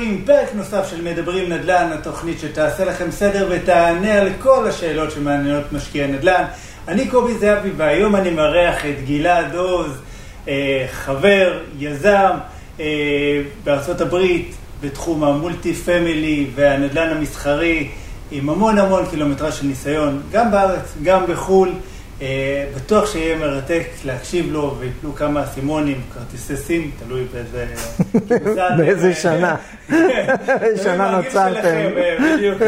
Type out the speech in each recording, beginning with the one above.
חברים, פרק נוסף של מדברים נדל"ן, התוכנית שתעשה לכם סדר ותענה על כל השאלות שמעניינות משקיע נדל"ן. אני קובי זהבי והיום אני מארח את גלעד עוז, אה, חבר, יזם אה, בארצות הברית בתחום המולטי פמילי והנדל"ן המסחרי עם המון המון קילומטרה של ניסיון, גם בארץ, גם בחו"ל. אה, בטוח שיהיה מרתק להקשיב לו ויפלו כמה אסימונים, כרטיסי סים, תלוי באיזה... באיזה שנה. באיזה שנה נוצרתם. אה, בדיוק.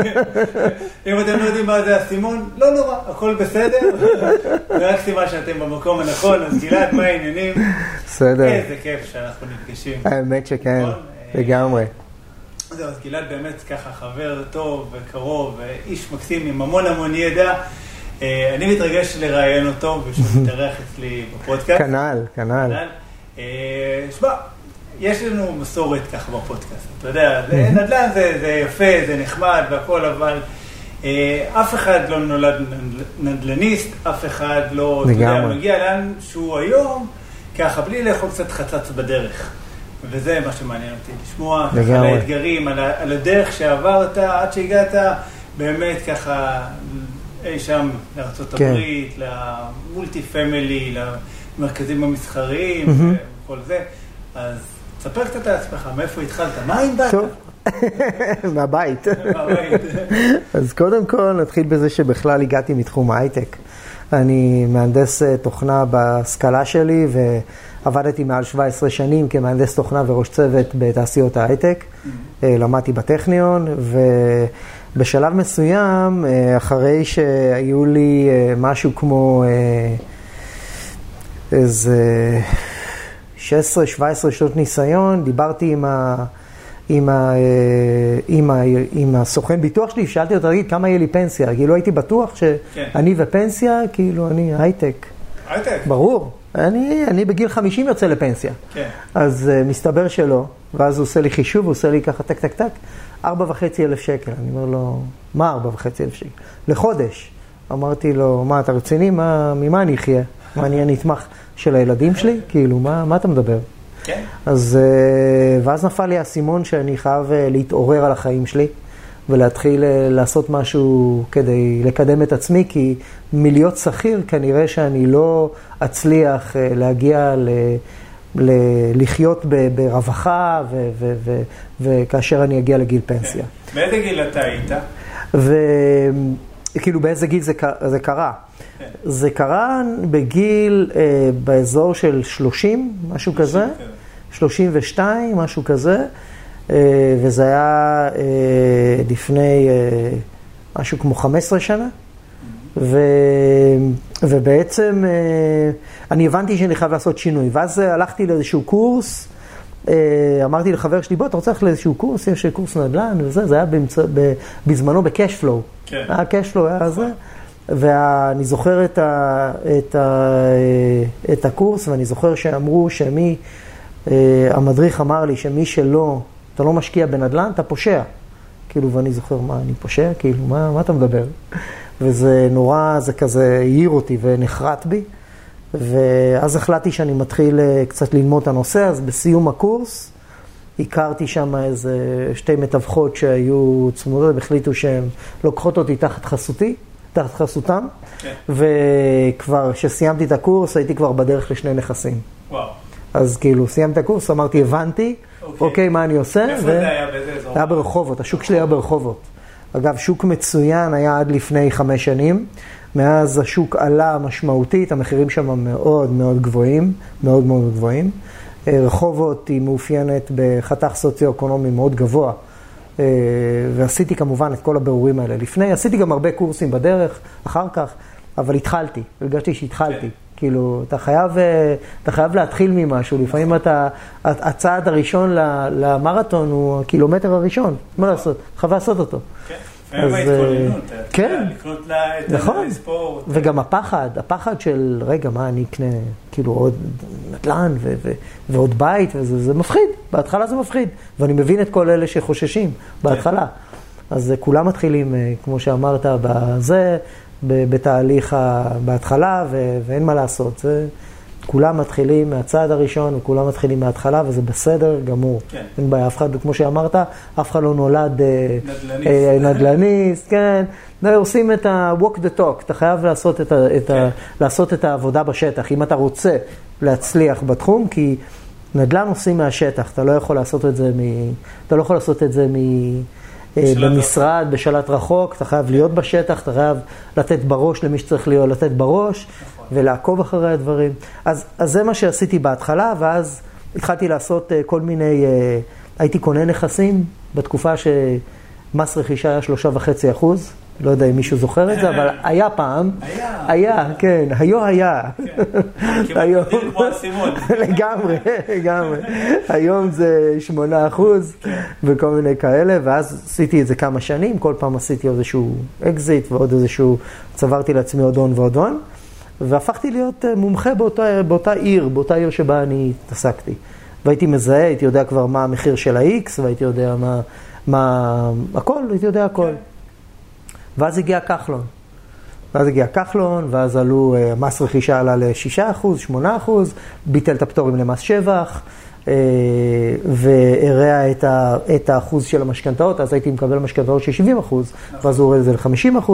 אם אתם לא יודעים מה זה אסימון, לא נורא, הכל בסדר. זה רק סימן שאתם במקום הנכון, אז גלעד, מה העניינים? בסדר. איזה כיף שאנחנו נפגשים. האמת שכן, נכון? לגמרי. זהו, אז גלעד באמת ככה חבר טוב וקרוב, איש מקסים עם המון המון ידע. אה, אני מתרגש לראיין אותו, ושהוא מתארח אצלי בפודקאסט. כנ"ל, כנ"ל. אה, שמע, יש לנו מסורת ככה בפודקאסט, אתה יודע, נדל"ן זה זה יפה, זה נחמד והכל, אבל אה, אף אחד לא נולד נדל- נדל"ניסט, אף אחד לא, אתה יודע, לגמרי. מגיע לאן שהוא היום, ככה, בלי לאכול קצת חצץ בדרך. וזה מה שמעניין אותי, לשמוע ככה על לגמרי. האתגרים, על על הדרך שעברת עד שהגעת באמת ככה אי שם לארצות כן. למולטי פמילי, למרכזים המסחריים מהמם. וכל זה. אז תספר קצת על עצמך, מאיפה התחלת, מה אם באת? מהבית. אז קודם כל נתחיל בזה שבכלל הגעתי מתחום ההייטק. אני מהנדס אה, תוכנה בהשכלה שלי ועבדתי מעל 17 שנים כמהנדס תוכנה וראש צוות בתעשיות ההייטק. אה, למדתי בטכניון ובשלב מסוים, אה, אחרי שהיו לי אה, משהו כמו אה, איזה 16-17 שנות ניסיון, דיברתי עם ה... עם, ה, עם, ה, עם הסוכן ביטוח שלי, שאלתי אותו, תגיד, כמה יהיה לי פנסיה? כאילו הייתי בטוח שאני ופנסיה, כאילו אני הייטק. הייטק. ברור, אני, אני בגיל 50 יוצא לפנסיה. כן. אז uh, מסתבר שלא, ואז הוא עושה לי חישוב, הוא עושה לי ככה טק טק טק, ארבע וחצי אלף שקל. אני אומר לו, מה ארבע וחצי אלף שקל? לחודש. אמרתי לו, מה, אתה רציני? מה, ממה אני אחיה? מה, אני הנתמך של הילדים שלי? כאילו, מה, מה אתה מדבר? כן. אז, אה, ואז נפל לי האסימון שאני חייב אה, להתעורר על החיים שלי ולהתחיל אה, לעשות משהו כדי לקדם את עצמי, כי מלהיות שכיר כנראה שאני לא אצליח להגיע ל... לחיות. ברווחה ו... ו... ו... וכאשר אני אגיע לגיל פנסיה. באיזה גיל אתה היית? וכאילו באיזה גיל זה, זה קרה? כן. זה קרה בגיל, אה, באזור של 30, משהו כזה, 32, משהו כזה, אה, וזה היה אה, לפני אה, משהו כמו 15 שנה, ו, ובעצם אה, אני הבנתי שאני חייב לעשות שינוי, ואז אה, הלכתי לאיזשהו קורס, אה, אמרתי לחבר שלי, בוא, אתה רוצה ללכת לאיזשהו קורס, יש קורס נדל"ן וזה, זה היה באמצע, ב, בזמנו flow. כן. היה flow, היה זה. ואני זוכר את, ה, את, ה, את הקורס, ואני זוכר שאמרו שמי, המדריך אמר לי שמי שלא, אתה לא משקיע בנדל"ן, אתה פושע. כאילו, ואני זוכר, מה, אני פושע? כאילו, מה, מה אתה מדבר? וזה נורא, זה כזה העיר אותי ונחרט בי. ואז החלטתי שאני מתחיל אה, קצת ללמוד את הנושא, אז בסיום הקורס הכרתי שם איזה שתי מתווכות שהיו צמודות, והחליטו שהן לוקחות אותי תחת חסותי, תחת חסותם, כן. וכבר כשסיימתי את הקורס הייתי כבר בדרך לשני נכסים. וואו. אז כאילו סיימתי את הקורס, אמרתי, הבנתי, אוקיי. אוקיי, מה אני עושה? איפה ו- זה היה? באיזה אזור? היה ברחובות, השוק שלי היה ברחובות. אגב, שוק מצוין היה עד לפני חמש שנים. מאז השוק עלה משמעותית, המחירים שם מאוד מאוד גבוהים, מאוד מאוד גבוהים. אה, רחובות היא מאופיינת בחתך סוציו-אקונומי מאוד גבוה, אה, ועשיתי כמובן את כל הבירורים האלה לפני. עשיתי גם הרבה קורסים בדרך, אחר כך, אבל התחלתי, הרגשתי שהתחלתי. כן. כאילו, אתה חייב, אה, אתה חייב להתחיל ממשהו, לפעמים אתה, הצעד הראשון למרתון הוא הקילומטר הראשון, מה לעשות, חייב לעשות אותו. כן. אז, אה, כן. יודע, לקנות לה את נכון. הספורט. וגם הפחד, הפחד של, רגע, מה, אני אקנה כאילו עוד נדל"ן ו- ו- ועוד בית, וזה זה מפחיד, בהתחלה זה מפחיד, ואני מבין את כל אלה שחוששים בהתחלה. אז אה, כולם מתחילים, כמו שאמרת, בזה, בתהליך בהתחלה, ו- ואין מה לעשות, זה, כולם מתחילים מהצעד הראשון וכולם מתחילים מההתחלה וזה בסדר גמור. כן. אין בעיה, אף אחד, כמו שאמרת, אף אחד לא נולד אה, נדל"ניסט. אה, נדל"ניסט, כן. לא, עושים את ה-walk the talk, אתה חייב לעשות את, ה, את, כן. ה, לעשות את העבודה בשטח, אם אתה רוצה להצליח בתחום, כי נדל"ן עושים מהשטח, אתה לא יכול לעשות את זה, מ, אתה לא יכול לעשות את זה מ, במשרד, בשלט רחוק, אתה חייב להיות בשטח, אתה חייב לתת בראש למי שצריך להיות, לתת בראש, נכון. ולעקוב אחרי הדברים. אז, אז זה מה שעשיתי בהתחלה, ואז התחלתי לעשות אה, כל מיני, אה, הייתי קונה נכסים בתקופה שמס רכישה היה שלושה וחצי אחוז. לא יודע אם מישהו זוכר את זה, אבל היה פעם. היה. היה, כן, היו היה. כמעט היום-. לגמרי, לגמרי. היום זה 8 אחוז וכל מיני כאלה, ואז עשיתי את זה כמה שנים, כל פעם עשיתי איזשהו אקזיט ועוד איזשהו, צברתי לעצמי עוד הון ועוד הון, והפכתי להיות אה, מומחה באותה, באותה עיר, באותה עיר שבה אני התעסקתי. והייתי מזהה, הייתי יודע כבר מה המחיר של ה-X, והייתי יודע מה, מה, הכל, הייתי יודע הכל. ואז הגיע כחלון. ואז הגיע כחלון, ואז עלו, אה, מס רכישה עלה ל-6%, 8%, ביטל את הפטורים למס שבח, אה, והרע את, ה, את האחוז של המשכנתאות, אז הייתי מקבל משכנתאות של 70%, ואז הוא הוריד את זה ל-50%.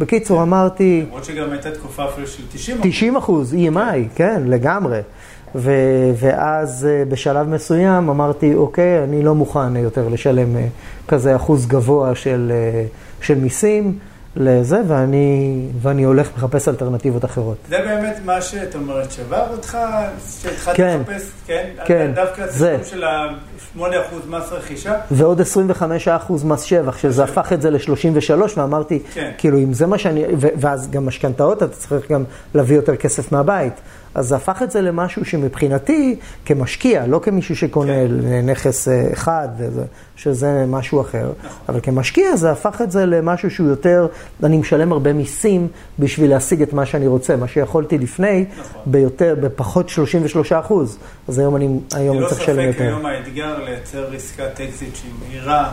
בקיצור, אמרתי, למרות שגם הייתה תקופה אפילו של 90 90 אחוז, EMI, כן, לגמרי. ו, ואז אה, בשלב מסוים אמרתי, אוקיי, אני לא מוכן יותר לשלם אה, כזה אחוז גבוה של, אה, של מיסים לזה, ואני, ואני הולך לחפש אלטרנטיבות אחרות. זה באמת מה שאת אומרת, שבר אותך, שהתחלת כן. לחפש, כן? כן, דווקא. הסיפור של ה-8% מס רכישה? ועוד 25 אחוז מס שבח, שזה הפך את זה ל-33, ואמרתי, כן. כאילו, אם זה מה שאני, ו- ואז גם משכנתאות, אתה צריך גם להביא יותר כסף מהבית. אז זה הפך את זה למשהו שמבחינתי, כמשקיע, לא כמישהו שקונה כן. נכס אה, אחד, וזה, שזה משהו אחר, נכון. אבל כמשקיע זה הפך את זה למשהו שהוא יותר, אני משלם הרבה מיסים בשביל להשיג את מה שאני רוצה, מה שיכולתי לפני, נכון. ביותר, בפחות 33 אחוז. אז היום אני, היום אני ללא צריך לשלם ספק יותר. היום האתגר לייצר עסקת אקזיט שהיא מהירה,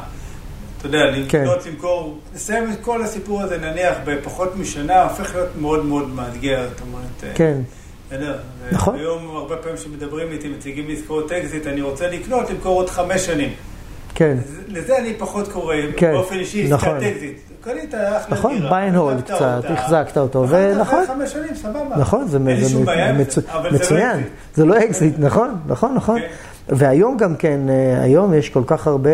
אתה יודע, כן. לקנות, למכור, לסיים את כל הסיפור הזה נניח בפחות משנה, הופך להיות מאוד מאוד מאתגר, זאת אומרת, אה, כן? נכון. היום הרבה פעמים שמדברים איתי, מציגים לי עסקאות אקזיט, אני רוצה לקנות, למכור עוד חמש שנים. כן. לזה אני פחות קורא, כן, באופן אישי, עסקת נכון. אקזיט. קנית אחלה נכון, דירה, and hold החזקת קצת, החזקת אותו, ונכון. אחרי חמש שנים, סבבה. נכון, זה, לא מצוין. זה לא אקזיט, נכון, נכון, נכון. כן. והיום גם כן, אה, היום יש כל כך הרבה,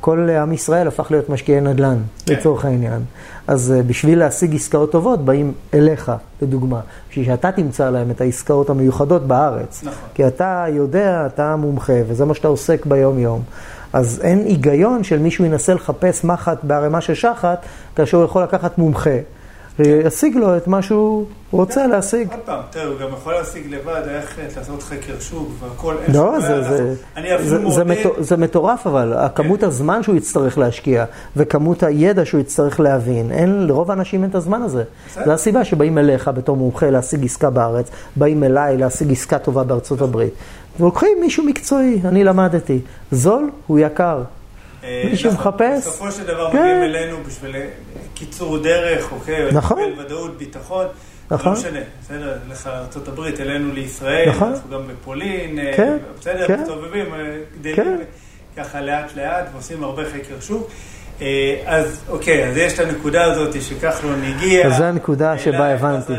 כל עם ישראל הפך להיות משקיעי נדל"ן, כן. לצורך העניין. אז אה, בשביל להשיג עסקאות טובות, באים אליך, לדוגמה, בשביל שאתה תמצא להם את העסקאות המיוחדות בארץ. נכון. כי אתה יודע, אתה מומחה, וזה מה שאתה עוסק ביום-יום. אז אין היגיון של מישהו ינסה לחפש מחט בערימה של שחת, כאשר הוא יכול לקחת מומחה, וישיג לו את מה שהוא רוצה להשיג. עוד פעם, תראה, הוא גם יכול להשיג לבד, איך לעשות חקר שוק והכל. לא, זה, בעיה זה, זה, אפילו זה, מעודד, מטור, זה מטורף, אבל הכמות הזמן שהוא יצטרך להשקיע, וכמות הידע שהוא יצטרך להבין, אין, לרוב האנשים אין את הזמן הזה. זו הסיבה שבאים אליך בתור מומחה להשיג עסקה בארץ, באים אליי להשיג עסקה טובה בארצות הברית. ולוקחים מישהו מקצועי, אני למדתי. זול הוא יקר. אה, מי שמחפש, בסופו של דבר כן. מגיעים אלינו בשביל אה, קיצור דרך, אוקיי? נכון. לקבל ודאות, ביטחון. נכון. לא משנה, בסדר, לך לארה"ב, אלינו לישראל, נכון. אנחנו גם בפולין, אה, כן, בסדר, כן. מסתובבים, גדלים כן. ככה לאט לאט ועושים הרבה חקר שוק. אז אוקיי, אז יש את הנקודה הזאת שכחלון הגיע. אז זו הנקודה שבה העלה את הבנתי.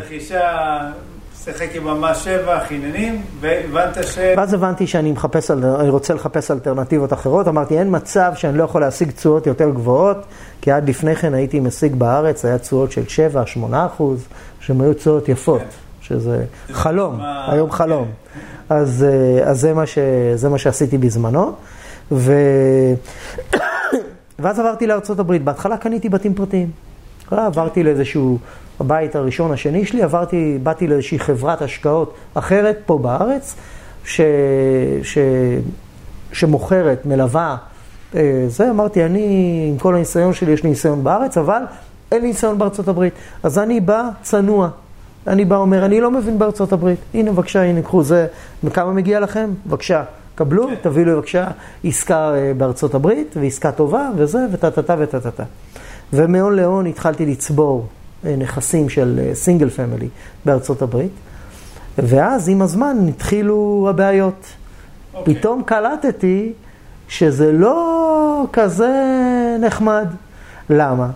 שיחק עם המס שבח, עניינים, והבנת ש... ואז הבנתי שאני מחפש, אל- אני רוצה לחפש אלטרנטיבות אחרות. אמרתי, אין מצב שאני לא יכול להשיג תשואות יותר גבוהות, כי עד לפני כן הייתי משיג בארץ, היה תשואות של 7-8 אחוז, שהן היו תשואות יפות, כן. שזה חלום, היום חלום. אז, אה, אז זה, מה ש, זה מה שעשיתי בזמנו. ו... ואז עברתי הברית. בהתחלה קניתי בתים פרטיים. אה, עברתי לאיזשהו, הבית הראשון, השני שלי, עברתי, באתי לאיזושהי חברת השקעות אחרת פה בארץ, ש, ש, שמוכרת, מלווה. אה, זה, אמרתי, אני, עם כל הניסיון שלי, יש לי ניסיון בארץ, אבל אין לי ניסיון בארצות הברית. אז אני בא צנוע. אני בא אומר, אני לא מבין בארצות הברית. הנה, בבקשה, הנה, קחו זה. וכמה מגיע לכם? בבקשה. קבלו, כן. תביאו לי בבקשה עסקה אה, בארצות הברית, ועסקה טובה, וזה, וטה-טה-טה וטה-טה-טה. ומהון להון התחלתי לצבור אה, נכסים של סינגל פמילי בארצות הברית. ואז עם הזמן התחילו הבעיות. אוקיי. פתאום קלטתי שזה לא כזה נחמד. למה?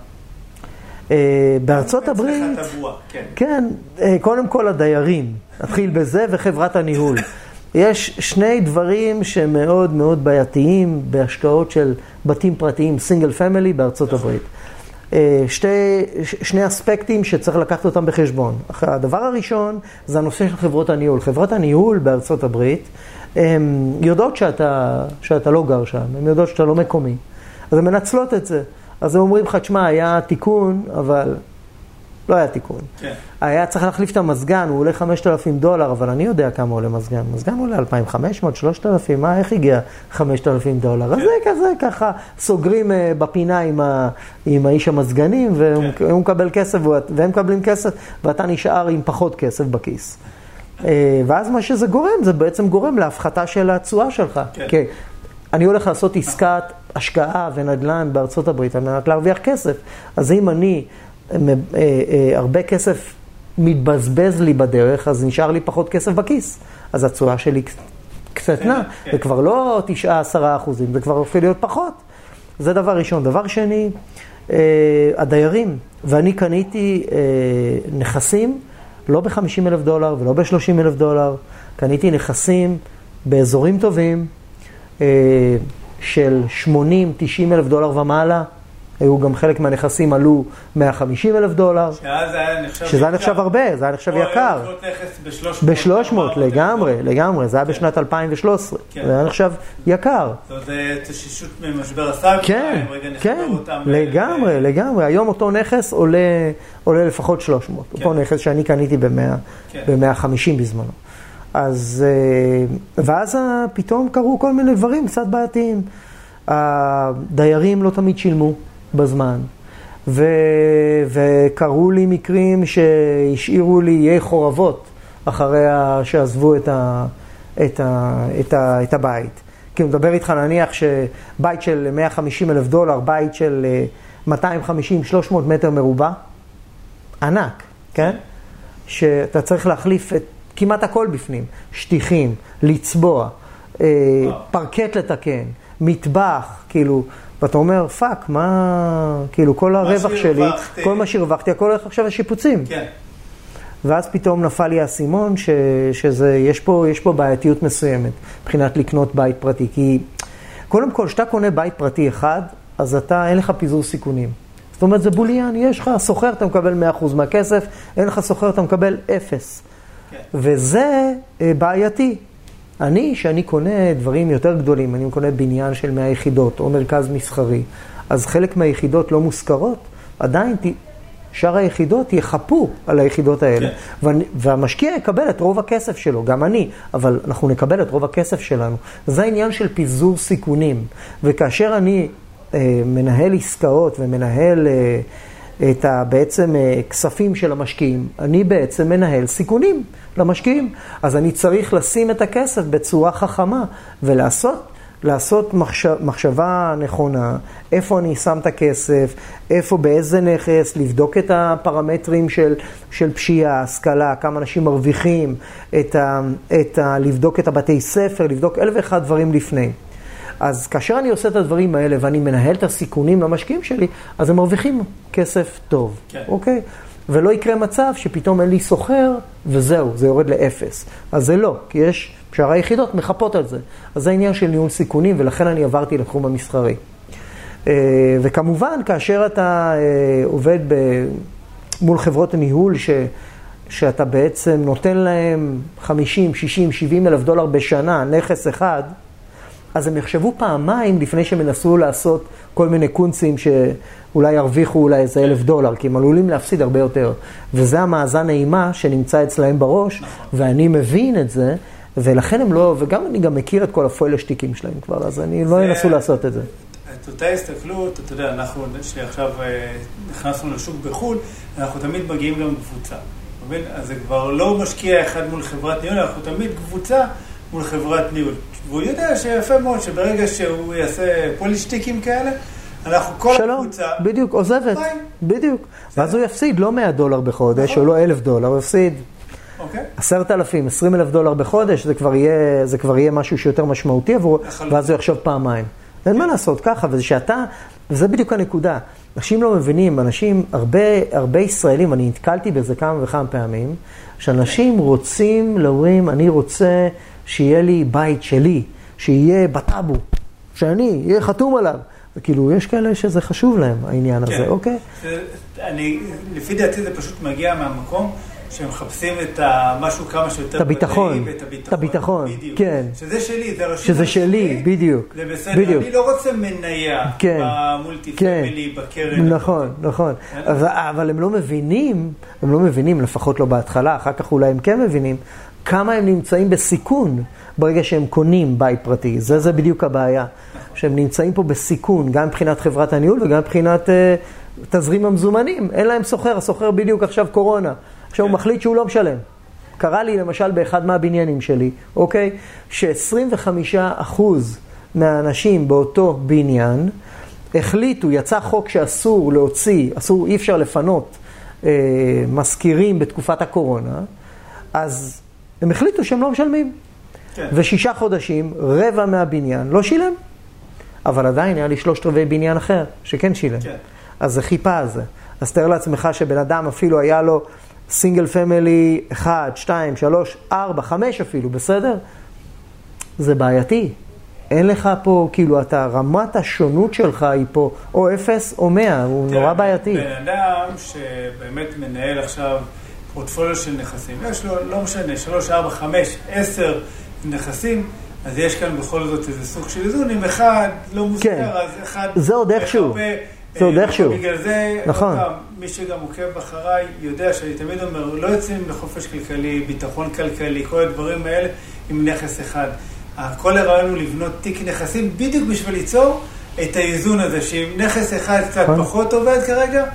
אה, בארצות הברית, כן. כן, אה, קודם כל הדיירים, נתחיל בזה, וחברת הניהול. יש שני דברים שמאוד מאוד בעייתיים בהשקעות של בתים פרטיים, סינגל פמילי בארצות הברית. אה, שתי, שני אספקטים שצריך לקחת אותם בחשבון. הדבר הראשון זה הנושא של חברות הניהול. חברות הניהול בארצות הברית, הן יודעות שאתה, שאתה לא גר שם, הן יודעות שאתה לא מקומי. אז הן מנצלות את זה. אז הם אומרים לך, תשמע, היה תיקון, אבל לא היה תיקון. כן. היה צריך להחליף את המזגן, הוא עולה 5,000 דולר, אבל אני יודע כמה עולה מזגן. מזגן עולה 2,500, 3,000, מה, איך הגיע 5,000 דולר? אז זה כזה, ככה, סוגרים אה, בפינה עם, ה, עם האיש המזגנים, והוא כן. מקבל כסף, והם מקבלים כסף, ואתה נשאר עם פחות כסף בכיס. אה, ואז מה שזה גורם, זה בעצם גורם להפחתה של התשואה שלך. כן. כי אני הולך לעשות עסקת השקעה ונדל"ן בארצות הברית על מנת להרוויח כסף. אז אם אני, הרבה כסף מתבזבז לי בדרך, אז נשאר לי פחות כסף בכיס. אז התשואה שלי כן. זה כבר לא 9-10 אחוזים, זה כבר הופך להיות פחות. זה דבר ראשון. דבר שני, אה, הדיירים, ואני קניתי אה, נכסים לא ב-50 אלף דולר ולא ב-30 אלף דולר, קניתי נכסים באזורים טובים אה, של 80-90 אלף דולר ומעלה. היו גם חלק מהנכסים עלו 150 אלף דולר, שאז היה נחשב... שזה היה. נחשב הרבה, זה היה נחשב יקר. לקנות נכס ב-300. ב-300 לגמרי, לגמרי, זה היה בשנת 2013, כן. זה היה נחשב יקר. זאת אומרת, זה התאוששות ממשבר הסאב. כן, כן, לגמרי, לגמרי. היום אותו נכס עולה, לפחות 300. אותו נכס שאני קניתי ב-100, כן. ב-150 בזמנו. אז, אה, ואז פתאום קרו כל מיני דברים קצת בעייתיים. הדיירים לא תמיד שילמו בזמן, ו, וקרו לי מקרים שהשאירו לי איי חורבות אחרי שעזבו את, ה, את, ה, את, ה, את הבית. כי הוא מדבר איתך נניח שבית של 150 אלף דולר, בית של 250-300 מטר מרובע, ענק, כן? שאתה צריך להחליף את כמעט הכל בפנים, שטיחים, לצבוע, אה, פרקט לתקן, מטבח, כאילו, ואתה אומר, fuck, מה, כאילו, כל הרווח שלי. כל מה שהרווחתי, הכל הולך עכשיו לשיפוצים. כן. ואז פתאום נפל לי האסימון ש, שזה, יש פה, יש פה בעייתיות מסוימת מבחינת לקנות בית פרטי. כי קודם כל, כשאתה קונה בית פרטי אחד, אז אתה, אין לך פיזור סיכונים. זאת אומרת, זה בוליין, יש לך סוחר, אתה מקבל 100% מהכסף, אין לך סוחר, אתה מקבל אפס. כן. וזה אה, בעייתי. אני, שאני קונה דברים יותר גדולים, אני קונה בניין של 100 יחידות או מרכז מסחרי, אז חלק מהיחידות לא מושכרות, עדיין ת... שאר היחידות יחפו על היחידות האלה, כן. ואני- והמשקיע יקבל את רוב הכסף שלו, גם אני, אבל אנחנו נקבל את רוב הכסף שלנו. זה העניין של פיזור סיכונים. וכאשר אני אה, מנהל עסקאות ומנהל אה, את ה, בעצם אה, כספים של המשקיעים, אני בעצם מנהל סיכונים למשקיעים. אז אני צריך לשים את הכסף בצורה חכמה ולעשות לעשות מחשב, מחשבה נכונה, איפה אני שם את הכסף, איפה, באיזה נכס, לבדוק את הפרמטרים של, של פשיעה, השכלה, כמה אנשים מרוויחים, את ה, את ה, לבדוק את הבתי ספר, לבדוק אלף ואחד דברים לפני. אז כאשר אני עושה את הדברים האלה ואני מנהל את הסיכונים למשקיעים שלי, אז הם מרוויחים כסף טוב, כן. אוקיי? ולא יקרה מצב שפתאום אין לי סוחר וזהו, זה יורד לאפס. אז זה לא, כי יש, שאר היחידות מחפות על זה. אז זה עניין של ניהול סיכונים, ולכן אני עברתי לתחום המסחרי. אה, וכמובן, כאשר אתה אה, עובד ב, מול חברות הניהול, ש, שאתה בעצם נותן להם 50, 60, 70 אלף דולר בשנה, נכס אחד, אז הם יחשבו פעמיים לפני שהם ינסו לעשות כל מיני קונצים שאולי ירוויחו אולי איזה אלף דולר, כי הם עלולים להפסיד הרבה יותר. וזה המאזן האימה שנמצא אצלהם בראש, ואני מבין את זה, ולכן הם לא, וגם אני גם מכיר את כל הפוילשטיקים שלהם כבר, אז אני לא זה- ינסו לעשות את זה. את אותה הסתכלות, אתה יודע, אנחנו שעכשיו אה, נכנסנו לשוק בחו"ל, אנחנו תמיד מגיעים גם קבוצה. אז זה כבר לא משקיע אחד מול חברת ניהול, אנחנו תמיד קבוצה מול חברת ניהול. והוא יודע שיפה מאוד שברגע שהוא יעשה פולישטיקים כאלה, אנחנו כל שלום, הקבוצה... בדיוק, עוזבת, ביי. בדיוק. ואז הוא יפסיד לא 100 דולר בחודש, או נכון. לא 1,000 דולר, הוא יפסיד אוקיי. עשרת אלפים, עשרים אלף דולר בחודש, זה כבר יהיה, זה כבר יהיה משהו שיותר משמעותי עבורו. ואז הוא יחשוב פעמיים. אין מה לעשות, ככה, וזה שאתה, וזה בדיוק הנקודה. אנשים לא מבינים, אנשים, הרבה, הרבה ישראלים, אני נתקלתי בזה כמה וכמה פעמים, שאנשים רוצים, להורים, אני רוצה שיהיה לי בית שלי, שיהיה בטאבו, שאני, יהיה חתום עליו. וכאילו, יש כאלה שזה חשוב להם, העניין הזה, אוקיי? זה, אני, לפי דעתי זה פשוט מגיע מהמקום שהם מחפשים את המשהו כמה שיותר את הביטחון, ודאי ואת הביטחון. את הביטחון, בדיוק. כן. שזה שלי, זה רשום שזה שלי, בדיוק. זה בסדר, בדיוק. אני לא רוצה מניה כן, במולטי כן. פמילי, בקרן. נכון, נכון. אבל, אבל הם לא מבינים, הם לא מבינים, לפחות לא בהתחלה, אחר כך אולי הם כן מבינים, כמה הם נמצאים בסיכון ברגע שהם קונים בית פרטי. זה, זה בדיוק הבעיה. שהם נמצאים פה בסיכון, גם מבחינת חברת הניהול וגם מבחינת אה, תזרים המזומנים. אין להם סוחר, הסוחר בדיוק עכשיו קורונה. עכשיו הוא כן. מחליט שהוא לא משלם. קרה לי למשל באחד מהבניינים שלי, אוקיי? ש-25% מהאנשים באותו בניין החליטו, יצא חוק שאסור להוציא, אסור, אי אפשר לפנות אה, משכירים בתקופת הקורונה, אז הם החליטו שהם לא משלמים. כן. ושישה חודשים, רבע מהבניין לא שילם. אבל עדיין היה לי שלושת רבעי בניין אחר, שכן שילם. כן. אז זה חיפה על זה. אז תאר לעצמך שבן אדם אפילו היה לו סינגל פמילי 1, 2, 3, 4, 5 אפילו, בסדר? זה בעייתי. אין לך פה, כאילו, אתה, רמת השונות שלך היא פה או 0 או 100, הוא תראה, נורא בעייתי. בן אדם שבאמת מנהל עכשיו פורטפוליו של נכסים, יש לו, לא משנה, 3, 4, 5, 10 נכסים, אז יש כאן בכל זאת איזה סוג של איזון, אם אחד לא מוזכר, כן. אז אחד... זה עוד איכשהו. מחפה, זה עוד אה, איכשהו. בגלל זה, נכון. פעם, מי שגם עוקב אחריי יודע שאני תמיד אומר, לא יוצאים לחופש כלכלי, ביטחון כלכלי, כל הדברים האלה עם נכס אחד. כל הרעיון הוא לבנות תיק נכסים בדיוק בשביל ליצור את האיזון הזה, שאם נכס אחד קצת נכון. פחות עובד כרגע,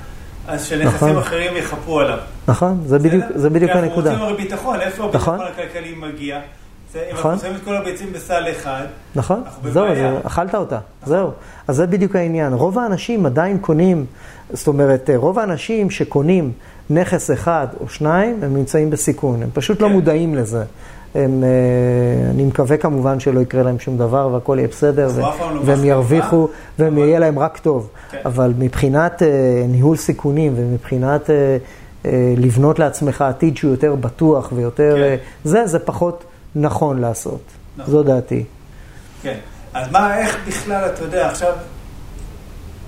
אז שנכסים נכון. אחרים יחפו עליו. נכון? זה בדיוק? זה בדיוק כי אנחנו הנקודה. רוצים הרי ביטחון, איפה נכון. הביטחון הכלכלי מגיע? אם נכון. אנחנו שמים את כל הביצים בסל אחד, נכון, אנחנו זהו, אכלת אותה, זהו. אז זה בדיוק העניין. רוב האנשים עדיין קונים, זאת אומרת, רוב האנשים שקונים נכס אחד או שניים, הם נמצאים בסיכון. הם פשוט לא כן. מודעים לזה. הם, אה, אני מקווה כמובן שלא יקרה להם שום דבר והכל יהיה בסדר, ו- לא והם ירוויחו, והם יהיה להם רק טוב. כן. אבל מבחינת אה, ניהול סיכונים ומבחינת אה, לבנות לעצמך עתיד שהוא יותר בטוח ויותר... כן. זה, זה פחות נכון לעשות. נכון. זו דעתי. כן. אז מה, איך בכלל, אתה יודע, עכשיו,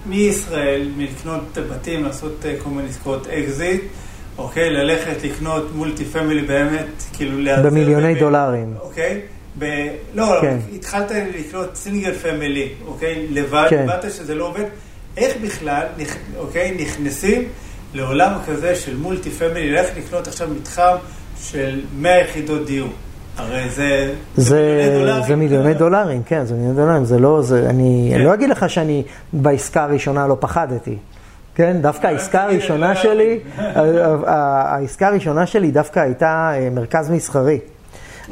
מישראל, מלקנות בתים, לעשות כל מיני עסקאות אקזיט, אוקיי? ללכת לקנות multi family באמת, כאילו להיעזר... במיליוני ב- דולרים. אוקיי? ב... לא, כן. התחלת לקנות single family, אוקיי? לבד, כן. הבנת שזה לא עובד. איך בכלל, נכ... אוקיי, נכנסים לעולם כזה של multi family, ללכת לקנות עכשיו מתחם של 100 יחידות דיור. הרי זה... זה, דולרים. זה מיליוני דולרים, כן, זה מיליוני דולרים, זה לא, זה, אני, כן. אני לא אגיד לך שאני בעסקה הראשונה לא פחדתי, כן, דווקא העסקה הראשונה שלי, העסקה הראשונה שלי דווקא הייתה אה, מרכז מסחרי.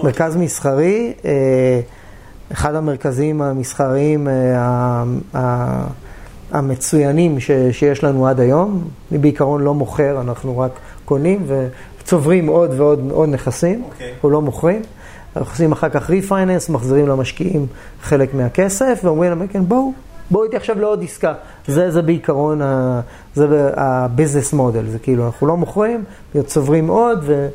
מרכז מסחרי, אה, אחד המרכזים המסחריים אה, המצוינים ש- שיש לנו עד היום. אני בעיקרון לא מוכר, אנחנו רק קונים וצוברים עוד ועוד עוד נכסים, אוקיי. אנחנו לא מוכרים. אנחנו עושים אחר כך refinance, מחזירים למשקיעים חלק מהכסף, ואומרים להם, כן, בואו, בואו איתי עכשיו לעוד עסקה. זה, זה בעיקרון, ה- זה ה business model, זה כאילו, אנחנו לא מוכרים, צוברים עוד, ו,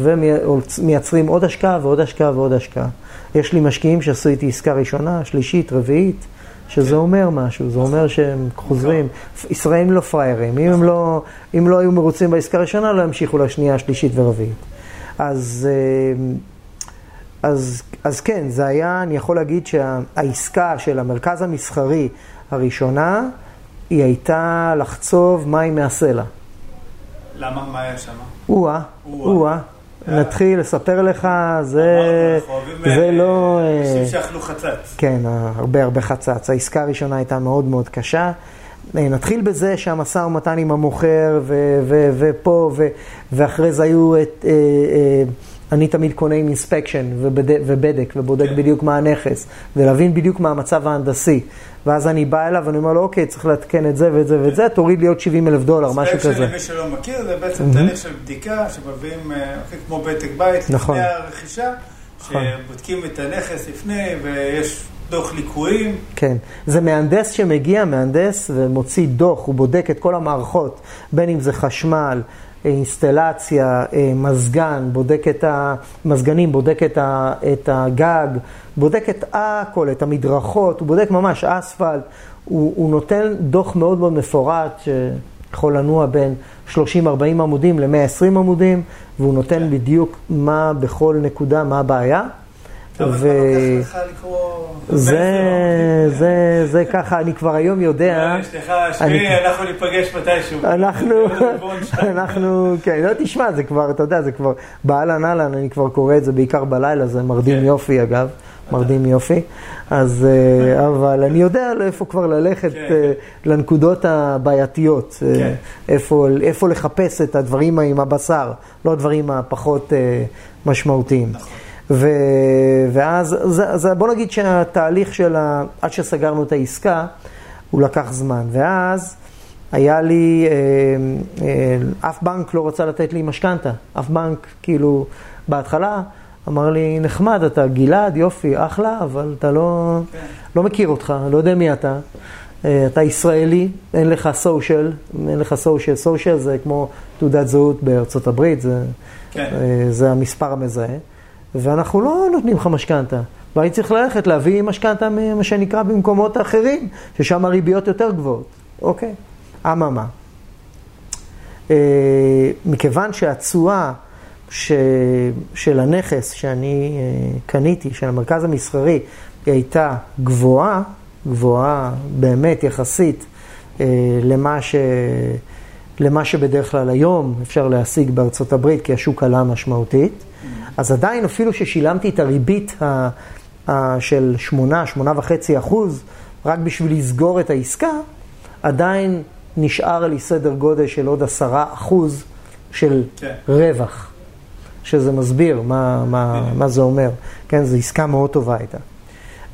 ומייצרים עוד השקעה ועוד השקעה ועוד השקעה. יש לי משקיעים שעשו איתי עסקה ראשונה, שלישית, רביעית, שזה כן. אומר משהו, זה אומר שהם חוזרים. ישראלים לא פראיירים, אם הם לא, אם לא היו מרוצים בעסקה הראשונה, לא ימשיכו לשנייה, השלישית ורביעית. אז... אה, אז, אז כן, זה היה, אני יכול להגיד שהעסקה של המרכז המסחרי הראשונה, היא הייתה לחצוב מים מהסלע. למה? מה היה שם? או-אה, או-אה. או-אה. נתחיל לספר לך, זה, זה אה, לא... אה, אנשים שאכלו חצץ. כן, הרבה הרבה חצץ. העסקה הראשונה הייתה מאוד מאוד קשה. אה, נתחיל בזה שהמשא ומתן עם המוכר, ו- ו- ופה, ו- ואחרי זה היו את, אה, אה, אני תמיד קונה עם אינספקשן ובדק ובודק כן. בדיוק מה הנכס, ולהבין בדיוק מה המצב ההנדסי. ואז אני בא אליו ואני אומר לו, אוקיי, צריך לעדכן את זה ואת זה ואת זה, תוריד לי עוד 70 אלף דולר, משהו כזה. אינספקשן, למי שלא מכיר, זה בעצם תהליך של בדיקה שמביאים, אה, אוקיי, כמו בדק בית, נכון. לפני הרכישה, נכון. שבודקים את הנכס לפני, ויש דוח ליקויים. כן, זה מהנדס שמגיע, מהנדס, ומוציא דוח, הוא בודק את כל המערכות, בין אם זה חשמל, אינסטלציה, אה, מזגן, בודק את המזגנים, בודק את, הגג, בודק את הכל, את המדרכות, הוא בודק ממש אספלט, הוא, הוא נותן דוח מאוד מאוד מפורט שיכול לנוע בין 30-40 עמודים ל-120 עמודים, והוא נותן כן. בדיוק מה בכל נקודה, מה הבעיה. ו... זה, זה, זה ככה, אני כבר היום יודע. יש לך, שמי, אנחנו ניפגש מתישהו. אנחנו, אנחנו, כן, לא תשמע, זה כבר, אתה יודע, זה כבר, באהלן אהלן, אני כבר קורא את זה בעיקר בלילה, זה מרדים כן. יופי אגב, מרדים יופי. אז, אה, אבל אני יודע לאיפה כבר ללכת, כן. אה, לנקודות הבעייתיות, אה, איפה לחפש את הדברים עם הבשר, לא הדברים הפחות משמעותיים. נכון. ו, ואז, זה, זה, בוא נגיד שהתהליך של ה... עד שסגרנו את העסקה, הוא לקח זמן. ואז היה לי, אה, אה, אף בנק לא רצה לתת לי משכנתה. אף בנק, כאילו, בהתחלה אמר לי, נחמד, אתה גלעד, יופי, אחלה, אבל אתה לא, כן. לא מכיר אותך, לא יודע מי אתה. אה, אתה ישראלי, אין לך סושיאל, אין לך סושיאל, סושיאל זה כמו תעודת זהות בארצות הברית, זה, כן. זה המספר המזהה. ואנחנו לא נותנים לך משכנתה. והייתי צריך ללכת להביא משכנתה ממה שנקרא במקומות אחרים, ששם הריביות יותר גבוהות. אוקיי, אממה. אה, מכיוון שהתשואה. של הנכס שאני אה, קניתי, של המרכז המסחרי, היא הייתה גבוהה, גבוהה באמת יחסית אה, למה, ש... למה שבדרך כלל היום אפשר להשיג בארצות הברית, כי השוק עלה משמעותית. אז עדיין אפילו ששילמתי את הריבית ה, ה, של 8, 8.5 אחוז, רק בשביל לסגור את העסקה, עדיין נשאר לי סדר גודל של עוד 10 אחוז של כן. רווח, שזה מסביר מה, מה, מה זה אומר. כן, זו עסקה מאוד טובה הייתה.